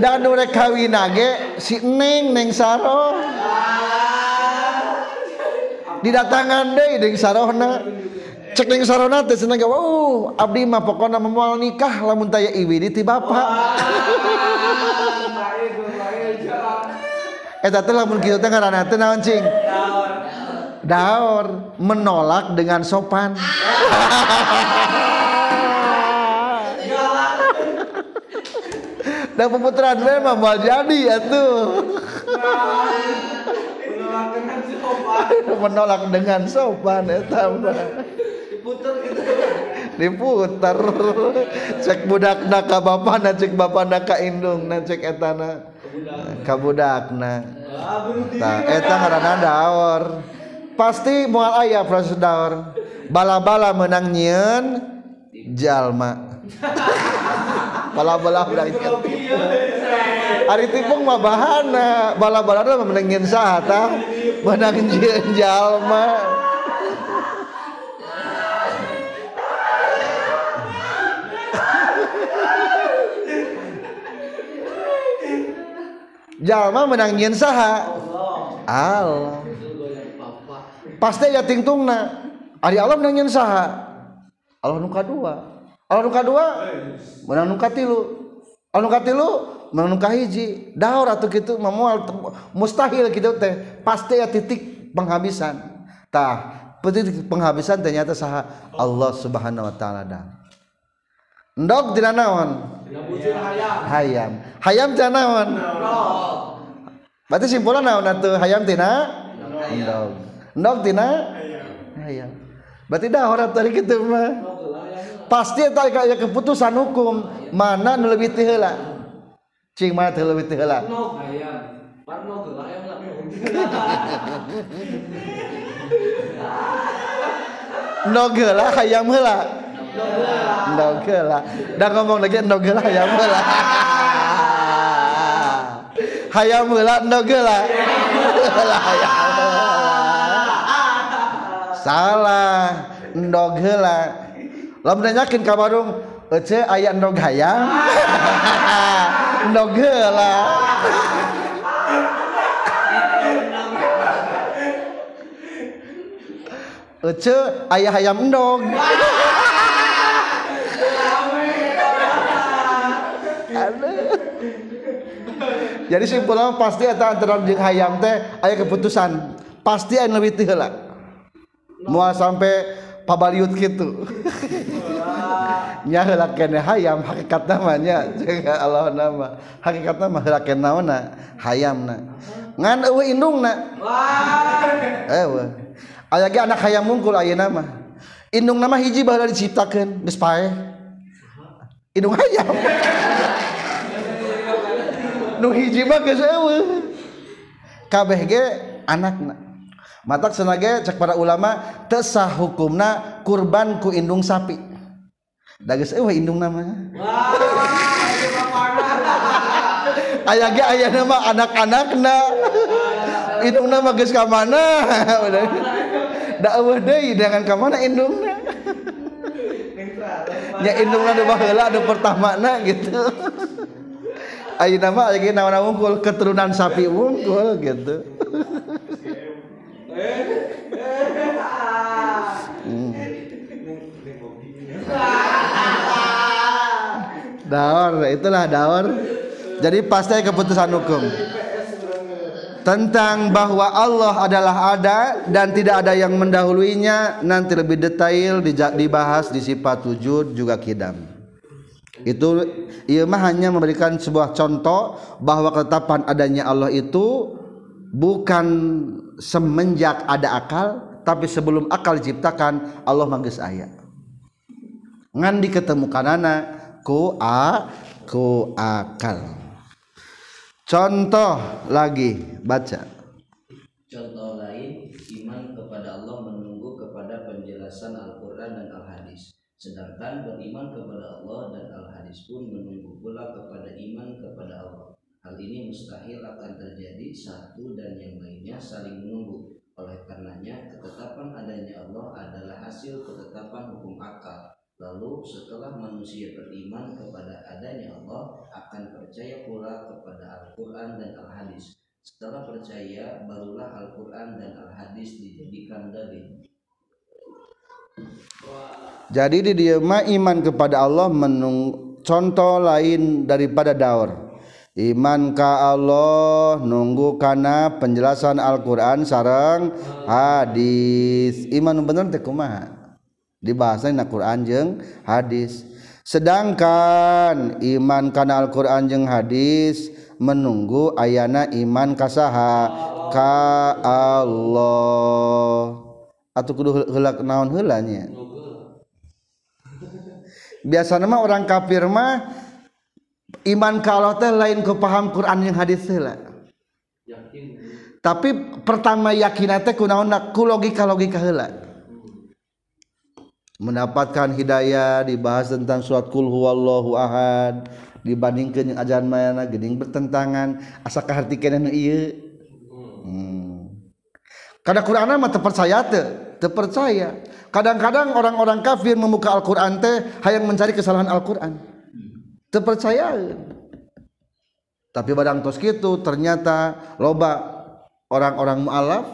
dan nurrek kawin nage si neng neng saroh. Didatangan deh deng sarohna. Cek neng sarohna teh seneng gawa uh abdi mah pokokna memoal nikah lamun taya iwi di ti bapak. [LAUGHS] Eta teh lamun kitu teh ngaranna teh naon cing? Daur. Menolak dengan sopan. [LAUGHS] dan pemutaran memang mau jadi atuh menolak dengan sopan eta mah diputar cek budak ka bapana cek bapana ka indung na cek etana ka budakna tah eta ngaranna daor. Pasti moal aya proses daor. Bala-bala menang nyieun jalma. [LAUGHS] Bala-bala menang nyieun Ari tipung mah bahana, bala-bala mah menengin saha tah? Menang jieun jalma. Jalma menang jieun saha? Allah. Pasti ya tingtungna. Ari Allah menang jieun saha? Allah nu kadua. Allah nu kadua menang nu katilu. anu katilu menungkah hiji. Daur atau gitu memual mustahil gitu teh. Pasti ya titik penghabisan. Tah titik penghabisan ternyata saha Allah subhanahu wa ta'ala dan ndok tidak naon? Hayam. Hayam tidak naon? Berarti simpulan naon atau hayam tina ndok ndok tina hayam. Berarti daur atau gitu mah. Pasti eta aya keputusan hukum. Mana nu leuwih teu heula cing mana teu leuwih teu heula ndog heula hayam heula ndog heula da ngomong lagi ndog heula hayam heula hayam heula ndog heula hayam salah. Ndog heula lamun nanyakeun ka warung ece aya endog hayang. [LAUGHS] Ndog heula. [LAUGHS] Ece aya hayam endog. [LAUGHS] Jadi simpulnya pasti eta antara jeung hayam teh aya keputusan. Pasti aya leuwih teu heula. Moal sampai pabaliut kitu. nya heula kene hayam hakikat namanya. Jeung Allah nama. Hakikat nama heula kene naonna hayamna. Ngan eueuh indungna. Eueuh. Aya ge anak hayam mungkul ayeuna mah indung nama hiji baheula diciptakeun geus paeh. Indung hayam. Nu hiji mah geus eueuh. Kabeh ge anakna. Matak senage cek para ulama tesah hukumna kurban ku indung sapi. dages eueuh indung nama. Aya ge aya nama anak-anakna. Indung nama geus ka mana? [LAUGHS] Da eueuh deui dengan ka mana indungna. Nya indungna nu baheula anu pertamana gitu. Ayo nama ge nama wungkul keturunan sapi wungkul gitu. Eh. Daur itulah daur. Jadi pasti keputusan hukum. Tentang bahwa Allah adalah ada dan tidak ada yang mendahuluinya nanti lebih detail dibahas di sifat wujud juga kidam. Itu ia hanya memberikan sebuah contoh bahwa ketetapan adanya Allah itu bukan semenjak ada akal tapi sebelum akal diciptakan Allah manggis ayat. Ngan diketemukan anak ku a ku akal Contoh lagi baca. Contoh lain iman kepada Allah menunggu kepada penjelasan Al-Qur'an dan Al-Hadis. Sedangkan beriman kepada Allah dan Al-Hadis pun menunggu pula kepada iman kepada Allah. Hal ini mustahil akan terjadi satu dan yang lainnya saling menunggu. Oleh karenanya ketetapan adanya Allah adalah hasil ketetapan hukum akal Lalu setelah manusia beriman kepada adanya Allah akan percaya pula kepada Al-Quran dan Al-Hadis. Setelah percaya barulah Al-Quran dan Al-Hadis dijadikan dalil. Jadi di dia iman kepada Allah menung contoh lain daripada daur. Iman ka Allah nunggu karena penjelasan Al-Quran sarang hadis. Iman bener teh kumaha? dibahasnya na Quran jeung hadis. Sedangkan iman kana Al-Qur'an jeung hadis menunggu ayana iman kasaha. Ka Allah. Atau kudu helak naon helanya biasa mah orang kafir mah iman ka Allah teh lain ku paham Quran yang hadis heula. Tapi pertama yakin teh kunaon ku logika logika heula. Mendapatkan hidayah dibahas tentang surat kul huwallahu ahad dibandingkan yang ajaran mayana gening bertentangan. Asa kahartikeun ieu? Hmm. kadang Quran mah terpercaya teu terpercaya. Kadang-kadang orang-orang kafir membuka Al-Qur'an teh hayang mencari kesalahan Al-Qur'an. Terpercaya tapi badang tos gitu ternyata loba orang-orang mualaf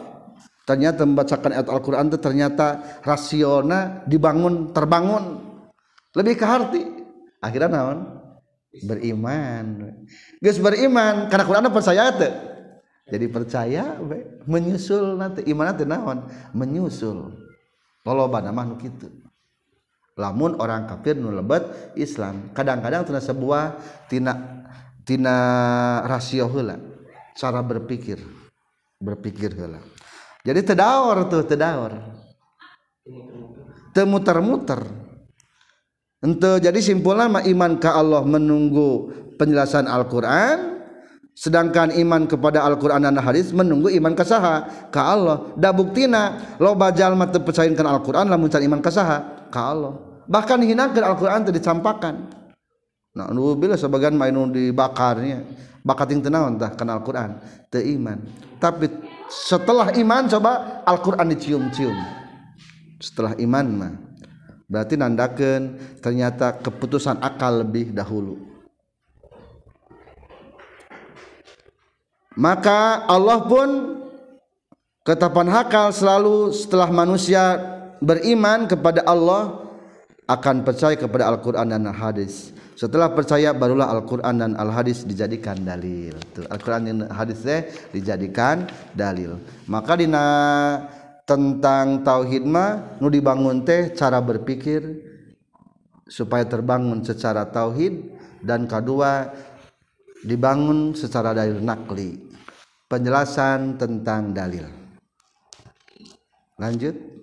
ternyata membacakan ayat Al-Quran itu ternyata rasiona dibangun terbangun. Lebih ke hati akhirnya naon? Beriman. Guys beriman karena Quran percaya itu jadi percaya menyusul nanti. Iman nanti naon? Menyusul. Loloba nama nu kitu. Lamun orang kafir nu lebat Islam. Kadang-kadang tina sebuah tina tina rasio heula. Cara berpikir. Berpikir heula jadi tedawar tuh tedawar temuter-muter ente jadi simpulnya iman ke Allah menunggu penjelasan Al-Quran? Sedangkan iman kepada Al-Quran dan hadis menunggu iman ke saha ke Allah. Da buktina loba jalma teu percayakan Al-Quran lamun iman ke saha ke Allah. Bahkan hinakeun Al-Quran teu dicampakan nah nu bila sebagian mainu dibakarnya bakating teu naon tah kana Al-Quran teu iman. Tapi setelah iman coba Al-Quran dicium-cium. Setelah iman mah berarti nandakan ternyata keputusan akal lebih dahulu. Maka Allah pun ketapan hakal selalu setelah manusia beriman kepada Allah akan percaya kepada Al-Quran dan hadis. Setelah percaya barulah Al-Quran dan Al-Hadis dijadikan dalil. Al-Quran dan hadis dijadikan dalil. Maka dina tentang tauhid mah nu dibangun teh cara berpikir supaya terbangun secara tauhid dan kedua dibangun secara dalil nakli. Penjelasan tentang dalil. Lanjut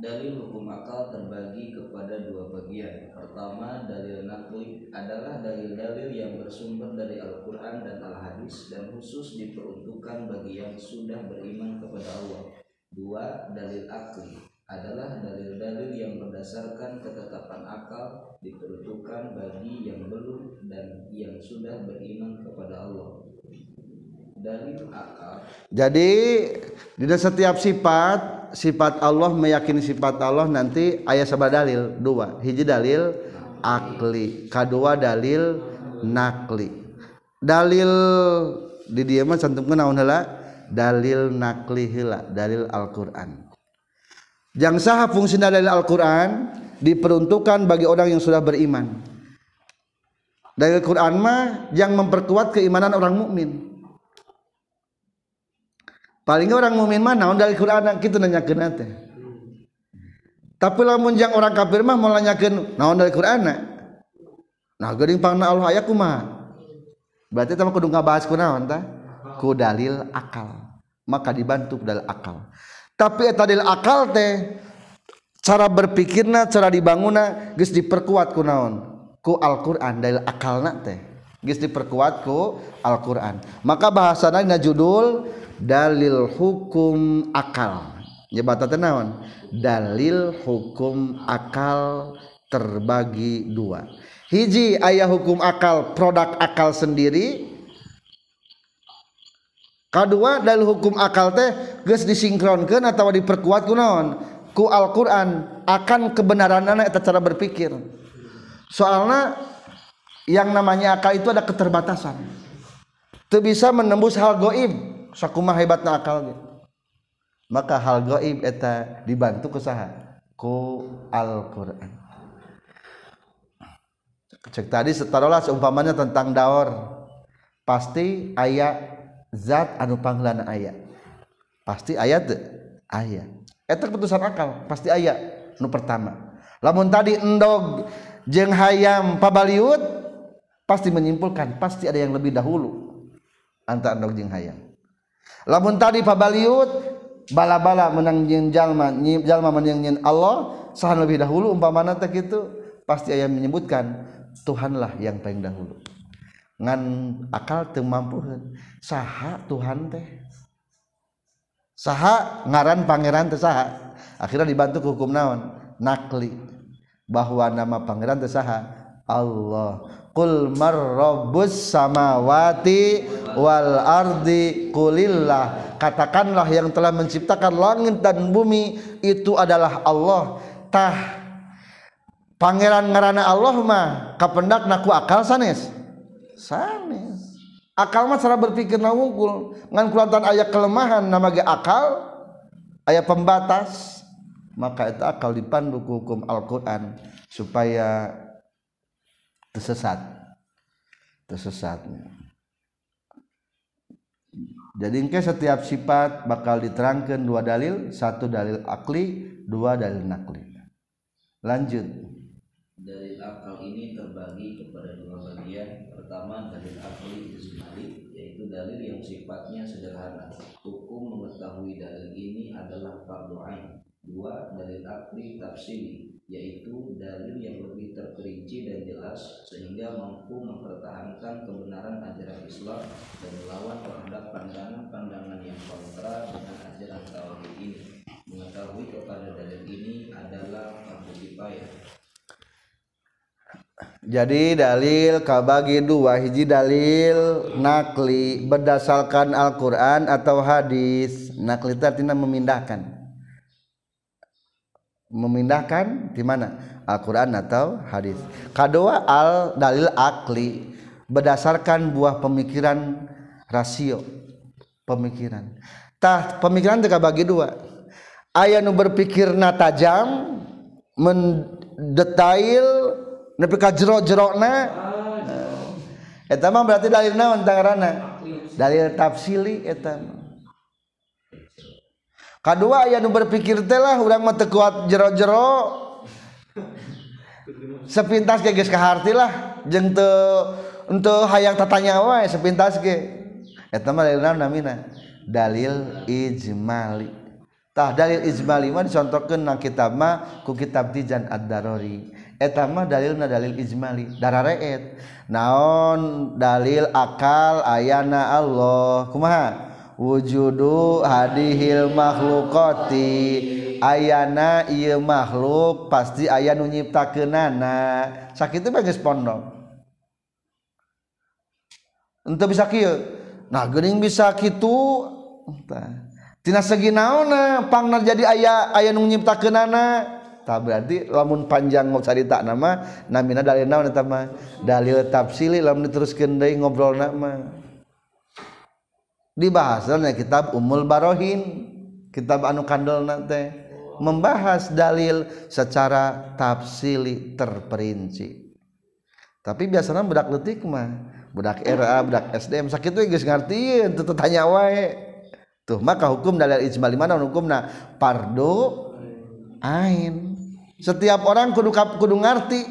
dalil hukum akal terbagi kepada dua bagian pertama dalil nakli adalah dalil-dalil yang bersumber dari Al-Quran dan Al-Hadis dan khusus diperuntukkan bagi yang sudah beriman kepada Allah. Dua, dalil akli adalah dalil-dalil yang berdasarkan ketetapan akal diperuntukkan bagi yang belum dan yang sudah beriman kepada Allah. Jadi di setiap sifat sifat Allah meyakini sifat Allah nanti ayat sabad dalil? Dua. Hiji dalil akli. Kedua dalil nakli. Dalil di dia mah cantumkeun naon heula? Dalil nakli heula dalil Al-Qur'an. Yang saha fungsi dalil Al-Qur'an diperuntukkan bagi orang yang sudah beriman. Dalil Quran mah yang memperkuat keimanan orang mukmin paling orang mukmin mah naon dari Quran kita nanyakeun teh tapi lamun jang orang kafir mah mau nanyakeun naon dari Quran nah geuning pangna Allah aya kumaha berarti tama kudu ngabahas kunaon tah ku dalil akal. Maka dibantu dalil akal. Tapi eta dalil akal teh cara berpikirna cara dibangunna geus diperkuat ku naon? Ku Al-Qur'an dalil akalna teh. Geus diperkuat ku Al-Qur'an. Maka bahasana dina judul dalil hukum akal. Nyebata teh naon? Dalil hukum akal terbagi dua. Hiji ayah hukum akal produk akal sendiri. Kedua dalil hukum akal teh geus disinkronkeun atau diperkuat ku naon? Ku Al-Qur'an akan kebenaran anak cara berpikir. Soalnya yang namanya akal itu ada keterbatasan. Itu bisa menembus hal goib. Sakumah hebatna akal maka hal goib eta dibantu ke saha ku Al-Qur'an. Cek tadi setarolah seumpamanya tentang daur. Pasti ayat zat anu panggilana ayat pasti ayat ayat eta keputusan akal pasti ayat nu pertama. Lamun tadi endog jeng hayam pabaliut pasti menyimpulkan pasti ada yang lebih dahulu. Antara endog jeng hayam lamun tadi pabaliut bala-bala menang jeng jalma jalma menang jeng Allah sahan lebih dahulu umpamana teh kitu pasti ayat menyebutkan Tuhanlah yang paling dahulu. Ngan akal teu mampuheun. Saha Tuhan teh? Saha ngaran pangeran teh saha? Akhirnya dibantu hukum naon? Nakli. Bahwa nama pangeran teh saha Allah. Qul marrabbus samawati wal ardi kulillah katakanlah yang telah menciptakan langit dan bumi itu adalah Allah. Tah pangeran ngarana Allah mah kapendak naku akal sanes? Sanes. Akal mah cara berpikir na wungkul ngan kulantan ayat kelemahan nama ge akal ayat pembatas. Maka itu akal dipandu hukum Al-Quran supaya tersesat. Tersesat jadi engke setiap sifat bakal diterangkan dua dalil. Satu dalil akli dua dalil nakli. Lanjut. Dalil akal ini terbagi kepada dua bagian. Pertama dalil akli ijmali yaitu dalil yang sifatnya sederhana. Hukum mengetahui dalil ini adalah fardu ain. Dua dalil akli tafsili yaitu dalil yang lebih terperinci dan jelas sehingga mampu mempertahankan kebenaran ajaran Islam dan melawan terhadap pandangan-pandangan yang kontra dengan ajaran tauhid ini. Mengetahui kepada dalil ini adalah fardu kifayah jadi dalil kabagi dua hiji dalil nakli berdasarkan Al-Quran atau hadis. Nakli artinya memindahkan memindahkan di mana Al-Qur'an atau hadis. Kedua al dalil akli berdasarkan buah pemikiran rasio pemikiran. Tah pemikiran teka bagi dua. Aya nu berpikirna tajam mendetail nepi ka jero-jerona eh, eta mah berarti dalil naon tangarana? Dalil tafsili eta mah kedua aya nu berpikir teh lah urang mah kuat jero-jero. Sepintas ge geus kaharti lah jeung teu henteu hayang tatanya wae sepintas ge. Eta mah dalilna namina dalil ijmali. Tah dalil ijmali mah dicontohkeun na kitab mah ku kitab Tijan Ad-Darori. Eta mah dalilna dalil ijmali darareet naon dalil akal ayana Allah kumaha? wujudu hadihil makhlukoti ayana iya makhluk pasti ayah nu nyiptakeunana. Sakitu itu geus pondok. Henteu bisa kieu? Nah geuning bisa kitu. Tina segi naonna pangnar jadi ayah ayah nu nyiptakeunana. Tah berarti lamun panjang carita nama namina dalil naon eta mah? Dalil tafsili lamun diteruskeun deui ngobrolna mah. Dibahasna kitab Ummul Barohin kitab anu kandelna teh membahas dalil secara tafsili terperinci. Tapi biasanya budak letik mah budak RA budak SDM sakit we geus ngartieun teu tanya wae. Maka hukum dalil ijma mana hukum na pardo ain. Setiap orang kudu kudu ngerti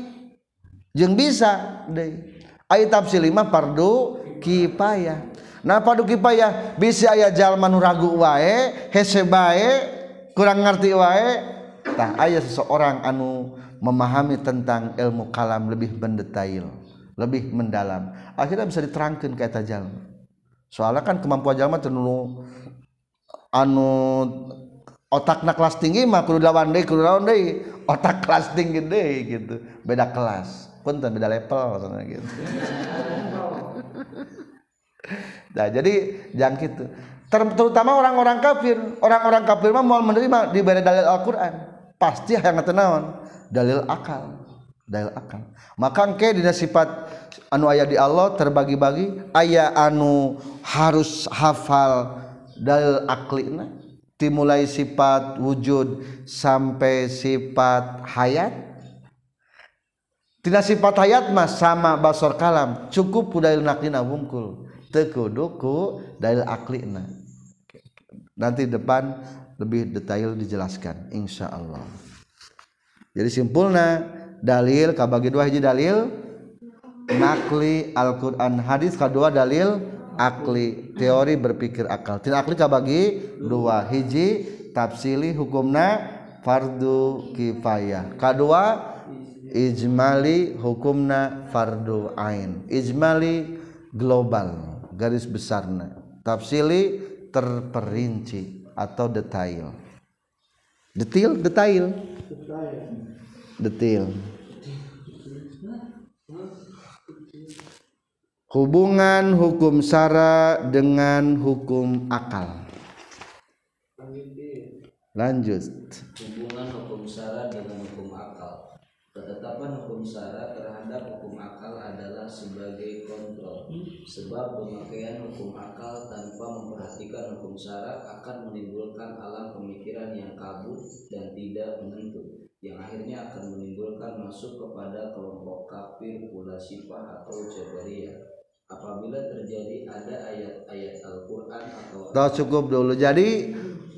jeng bisa deh. Ayat tafsir lima pardo kipayah Nah paduki payah bisa aya jalma nu ragu wae, hese bae, kurang ngerti wae. Tah aya seseorang anu memahami tentang ilmu kalam lebih mendetail, lebih mendalam. Akhirnya bisa diterangkan ke eta jalma. Soalnya kan kemampuan jalma tenunu anu otakna kelas tinggi mah kudu lawan deui kudu lawan deui otak kelas tinggi deui gitu beda kelas punten beda level maksudnya gitu [LAUGHS] nah jadi jangan gitu. Terutama orang-orang kafir. Orang-orang kafir mah mau menerima diberi dalil Al-Qur'an. Pasti yang tenawan dalil akal. Dalil akal. Maka engke dina sifat anu aya di Allah terbagi-bagi aya anu harus hafal dalil aklina dimulai sifat wujud sampai sifat hayat. Tidak sifat hayat mas sama basor kalam. Cukup dalil naklina wungkul tekuduku dalil aklina. Nanti depan lebih detail dijelaskan insya Allah jadi simpulnya dalil kabagi dua hiji dalil nakli Al-Quran. Hadis kedua dalil akli teori berpikir akal. Tidak akli kabagi dua hiji tafsili hukumna fardu kifayah. Kedua ijmali hukumna fardu ain. Ijmali global garis besarna tafsili terperinci atau detail. Detail detail. Detail. Hubungan hukum sara dengan hukum akal. Lanjut. Hubungan hukum sara dengan hukum akal ketetapan hukum sara terhadap hukum akal adalah sebagai kontrol. Sebab pemakaian hukum akal tanpa memperhatikan hukum sara akan menimbulkan alam pemikiran yang kabur dan tidak menentu yang akhirnya akan menimbulkan masuk kepada kelompok kafir pula sifat atau jabariyah. Apabila terjadi ada ayat-ayat Al-Quran atau Tahu cukup dulu. Jadi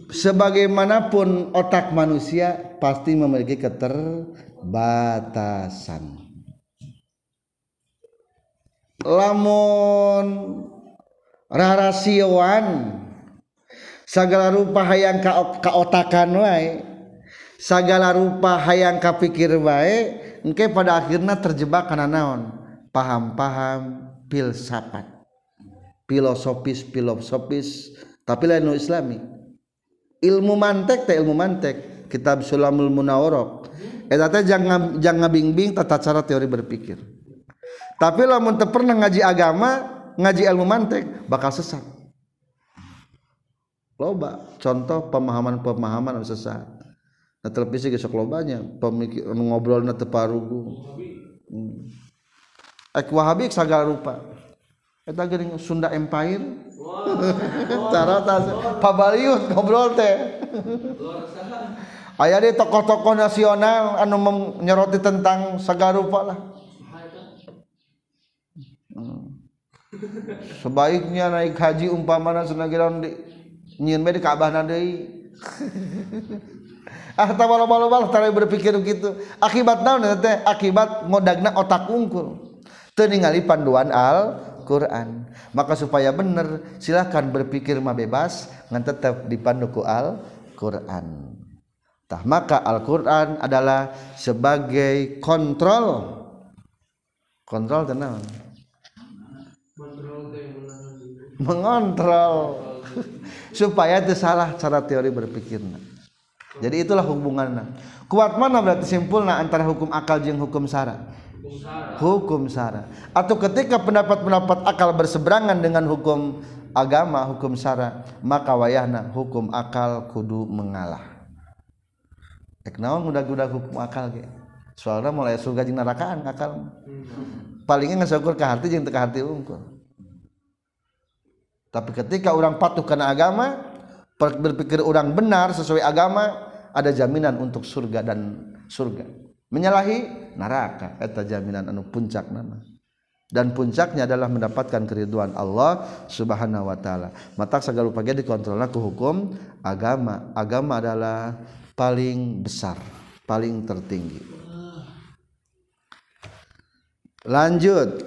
sebagaimanapun otak manusia pasti memiliki batasan. Lamun rahasiawan segala rupa hayang kaotakan wae segala rupa hayang kapikir wae engke pada akhirnya terjebak karena naon? Paham-paham filsafat filosofis filosofis tapi lain islami. Ilmu mantek teh ilmu mantek kitab sulamul munawarok eta teh jangan jangan bingbing tata cara teori berpikir tapi lamun teu pernah ngaji agama ngaji ilmu mantek bakal sesat loba contoh pemahaman-pemahaman anu sesat nah televisi geus lobanya pemikir ngobrol na teu parugu hmm. Wahabi segala rupa. Eta geuning Sunda Empire. [LAUGHS] Cara tas pabaliut ngobrol teh. Aya di tokoh-tokoh nasional anu menyoroti tentang segala rupa lah. Hmm. Sebaiknya naik haji umpamana senagiran di nyin di Ka'bah deui. [LAUGHS] ah tabalo-balo tara berpikir gitu. Akibat naon teh? Akibat ngodagna otak unggul ningali panduan Al-Quran maka supaya benar silahkan berpikir mah bebas ngan tetap dipanduku Al-Quran tah maka Al-Quran adalah sebagai kontrol. Kontrol tenang mengontrol. [LAUGHS] Supaya itu salah cara teori berpikirnya jadi itulah hubungannya. Kuat mana berarti simpulnya antara hukum akal jeung hukum syarat hukum syara atau ketika pendapat-pendapat akal berseberangan dengan hukum agama hukum syara maka wayahna hukum akal kudu mengalah naon udah-udah hukum akal ge? Soalnya mulai surga jeung nerakaan akal. Palingnya nggak ka hati jeung teu hati unggul tapi ketika orang patuh karena agama berpikir orang benar sesuai agama ada jaminan untuk surga dan surga. Menyalahi neraka eta jaminan anu puncak nama. Dan puncaknya adalah mendapatkan keriduan Allah Subhanahu wa taala. Mata segala pagi dikontrolnya ke hukum agama. Agama adalah paling besar, paling tertinggi. Lanjut.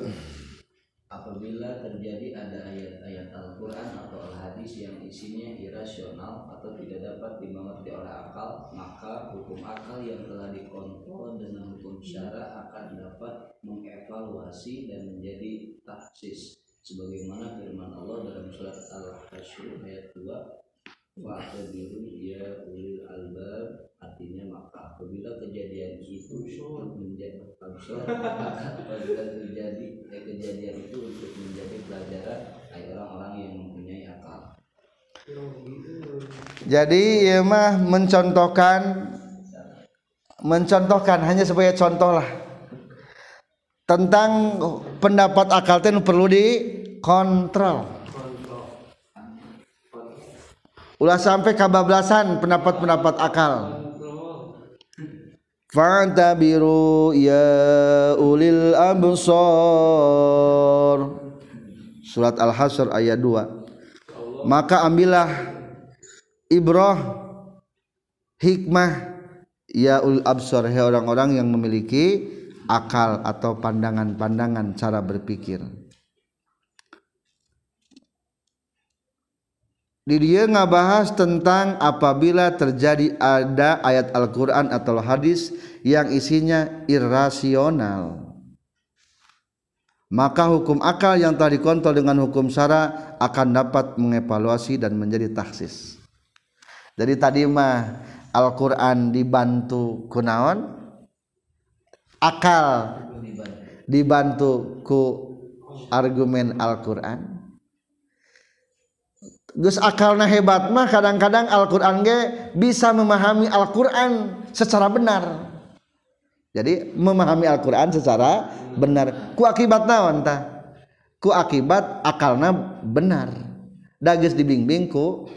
Apabila terjadi ada ayat-ayat Al-Quran atau Al-Hadis yang isinya irasional atau tidak dapat dimengerti oleh akal, maka hukum akal yang telah dikontrol dengan hukum syara akan dapat mengevaluasi dan menjadi taksis sebagaimana firman Allah dalam surat Al-Hasyr ayat 2 Wa'tabiru ya ulil albab artinya maka. Apabila kejadian itu menjadi apabila terjadi eh, kejadian itu untuk menjadi pelajaran bagi orang-orang yang mempunyai akal. Jadi ya mah mencontohkan mencontohkan hanya sebagai contoh lah. Tentang pendapat akal itu perlu dikontrol. Ulah sampai kabablasan pendapat-pendapat akal. Fa'tabiru ya ulil absar. Surat Al-Hasyr ayat 2. Maka ambillah ibrah hikmah ya ul absar hai orang-orang yang memiliki akal atau pandangan-pandangan cara berpikir. Di dia ngabahas tentang apabila terjadi ada ayat Al-Quran atau hadis yang isinya irrasional. Maka hukum akal yang telah dikontrol dengan hukum syara akan dapat mengevaluasi dan menjadi taksis. Jadi tadi mah Al-Quran dibantu kunaon akal dibantu ku argumen Al-Quran Gus akalna hebat mah kadang-kadang Al-Quran ge bisa memahami Al-Quran secara benar. Jadi memahami Al-Quran secara benar. Ku akibat naon tah? Ku akibat akalna benar. Dagis dibimbing ku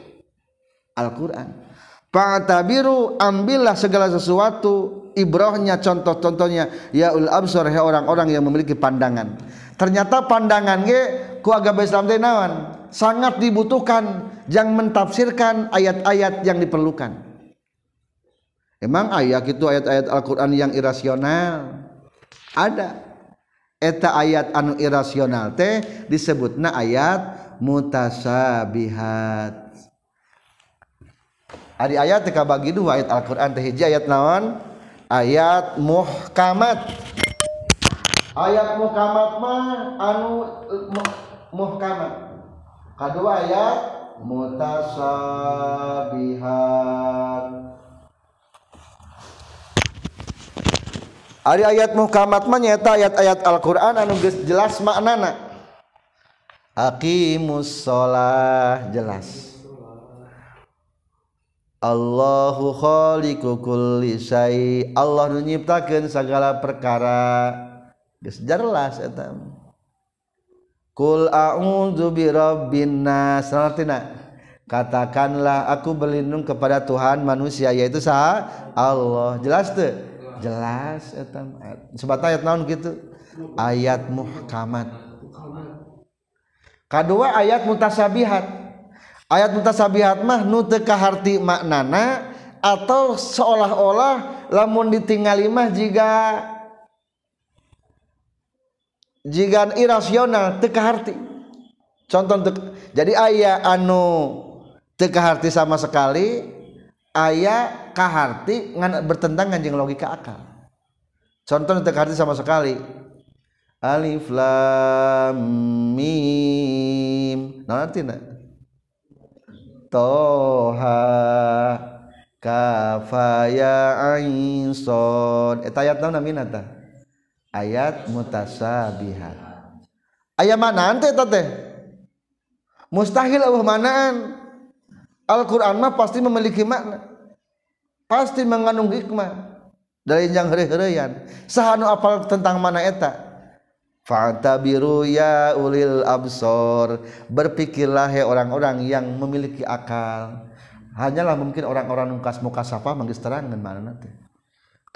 Al-Quran. Fa'tabiru ambillah segala sesuatu ibrohnya contoh-contohnya ya ul absor orang-orang yang memiliki pandangan. Ternyata pandangan ge ku agama Islam teh naon? sangat dibutuhkan yang mentafsirkan ayat-ayat yang diperlukan. Emang ayat itu ayat-ayat Al-Quran yang irasional? Ada. Eta ayat anu irasional teh disebutna ayat mutasabihat. Ari ayat teka bagi dua ayat Al-Quran teh hiji ayat naon? Ayat muhkamat. Ayat muhkamat mah anu eh, muhkamat. Kedua ayat mutasabihat Ari ayat muhkamat mah nyata ayat-ayat Al-Qur'an anu jelas maknana. Aqimus shalah jelas. Allahu khaliqu kulli syai. Allah nu nyiptakeun segala perkara. Geus jelas eta. Kul a'udzu birabbin nas. Katakanlah aku berlindung kepada Tuhan manusia yaitu sah Allah. Jelas tuh? Jelas eta. Sebat ayat naon gitu? Ayat muhkamat. Kedua ayat mutasabihat. Ayat mutasabihat mah nu teu kaharti maknana atau seolah-olah lamun ditinggali mah jika jika irasional tekaharti contoh tek, jadi ayah anu tekaharti sama sekali ayah kaharti ngan bertentangan dengan logika akal. Contoh tekaharti sama sekali. Alif lam mim. Nah nanti nak toha kafaya ain sod eta ayat naon namina ayat mutasabihat. Ayat mana ante teh mustahil Allah manaan. Al-Quran mah pasti memiliki makna. Pasti mengandung hikmah. Dari yang hrehereyan sahanu apal tentang mana eta? Fa'tabiru ya ulil absor. Berpikirlah ya orang-orang yang memiliki akal. Hanyalah mungkin orang-orang nungkas muka sapa manggis terangan mana nanti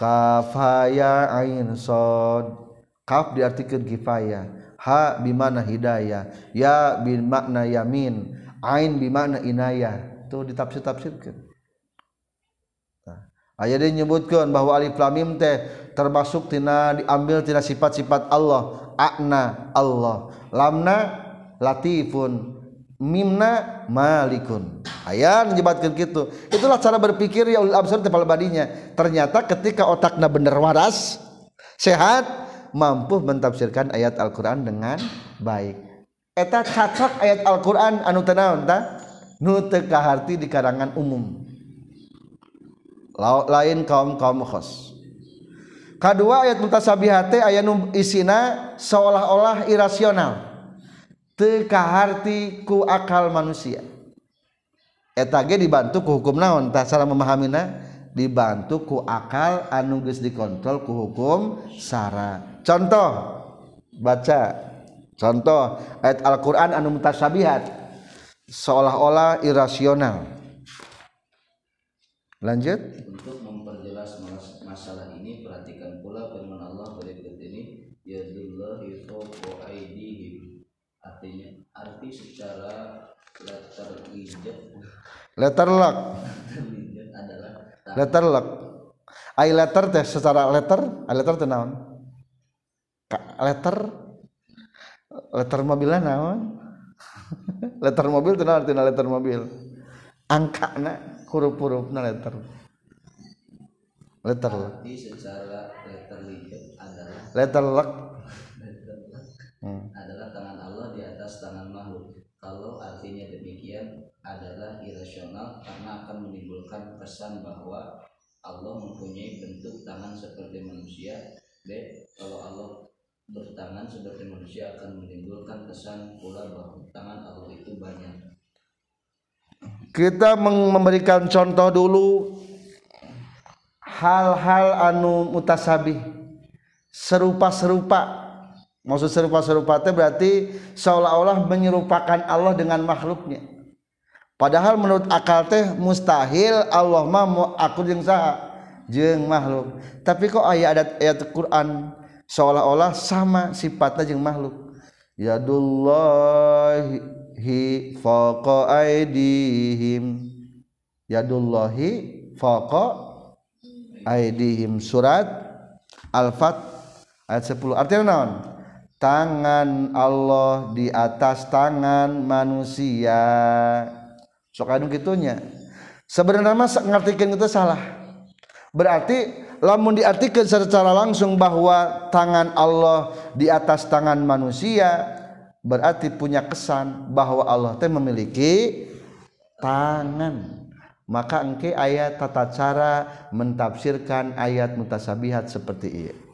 kafaya ain sod. Kaf diartikan kifaya. Ha bimana hidayah. Ya bin makna yamin. Ain bimana inayah. Tuh ditafsir tafsirkan nah, ayat dia menyebutkan bahwa alif lam mim teh termasuk tina diambil tina sifat-sifat Allah. Akna Allah. Lamna latifun. mimna malikun. Ayat nyebatkan gitu itulah cara berpikir ya ulil absar tepal badinya ternyata ketika otaknya bener waras sehat mampu mentafsirkan ayat Al-Quran dengan baik. Eta cacak ayat Al-Quran anu tenaun ta? Nu kaharti di karangan umum. Lain kaum kaum khos kedua ayat mutasabihate ayat isina seolah-olah irasional. tekaharti ku akal manusia. Etage dibantu ku hukum naon? Tak salah memahamina dibantu ku akal anu geus dikontrol ku hukum sara. Contoh baca. Contoh ayat Al-Qur'an anu mutasabihat seolah-olah irasional. Lanjut. secara letter ijab letter lock adalah letter lock ai letter teh secara letter ai letter teh naon? Letter? Letter mobilnya naon? Letter mobil teh naon tina [LAUGHS] letter mobil? Angka na huruf-huruf na letter letter lock secara letter ijab adalah letter lock [LAUGHS] hmm. adalah tangan Allah di atas tangan kalau artinya demikian adalah irasional karena akan menimbulkan kesan bahwa Allah mempunyai bentuk tangan seperti manusia B. Kalau Allah bertangan seperti manusia akan menimbulkan kesan pula bahwa tangan Allah itu banyak. Kita memberikan contoh dulu hal-hal anu mutasabih serupa-serupa maksud serupa-serupa itu berarti seolah-olah menyerupakan Allah dengan makhluknya. Padahal menurut akal teh mustahil Allah mah aku jeung saha? Jeung makhluk. Tapi kok ayat ayat Quran seolah-olah sama sifatnya jeung makhluk? Yadullahi faqa aidihim yadullahi faqa aidihim surat al-fat ayat 10 artinya naon tangan Allah di atas tangan manusia. Sok anu gitunya. Sebenarnya mah ngartikeun itu salah. Berarti lamun diartikan secara langsung bahwa tangan Allah di atas tangan manusia berarti punya kesan bahwa Allah teh memiliki tangan. Maka engke ayat tata cara mentafsirkan ayat mutasabihat seperti ini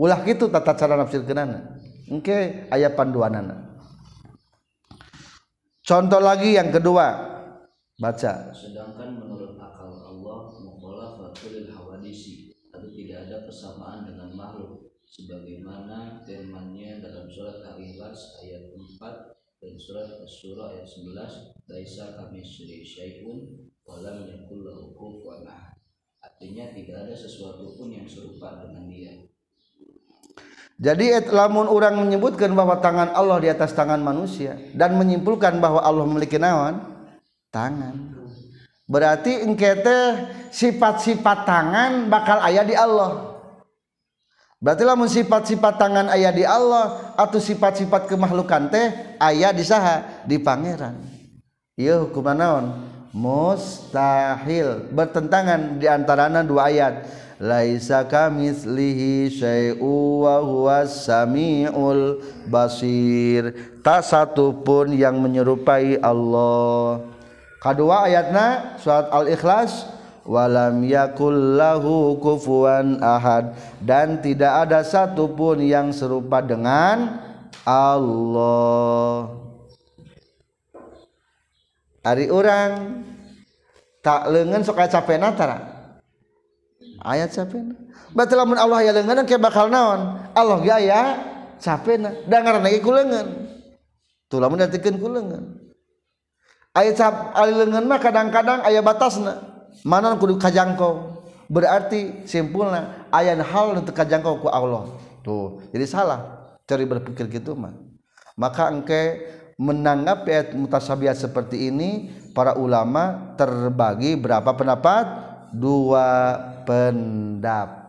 ulah gitu tata cara nafsirkeunana engke ayat panduanana. Contoh lagi yang kedua. Baca. Sedangkan menurut persamaan dengan makhluk sebagaimana firman-Nya dalam surat Al-Ikhlas ayat 4 dan surat Asy-Syura ayat 11 laisa kami syai'un wa lam yakul lahu kufuwan artinya tidak ada sesuatu pun yang serupa dengan dia jadi lamun orang menyebutkan bahwa tangan Allah di atas tangan manusia dan menyimpulkan bahwa Allah memiliki nawan tangan. Berarti engkete sifat-sifat tangan bakal ayah di Allah. Berartilah sifat-sifat tangan ayah di Allah atau sifat-sifat kemakhlukan teh ayah di saha di pangeran. Iya hukum naon? Mustahil bertentangan di antaranya dua ayat. Laisa kamitslihi syai'u wa huwas samiul basir. Tak satu pun yang menyerupai Allah. Kedua ayatnya surat Al-Ikhlas walam yakullahu kufuan ahad dan tidak ada satupun yang serupa dengan Allah hari orang tak lengan sok capek natara ayat capek berarti lamun Allah ya lengan kayak bakal naon? Allah ya ya capek dengar lagi kulengan. Tuh lamun datikeun kulengan. Ayat cap mah kadang-kadang ayat batasna mana kudu kajangkau. Berarti simpulnya ayat hal untuk kajangkau ku Allah. Tuh jadi salah cari berpikir gitu mah. Maka engke menanggapi ayat mutasabihat seperti ini para ulama terbagi berapa pendapat dua pendapat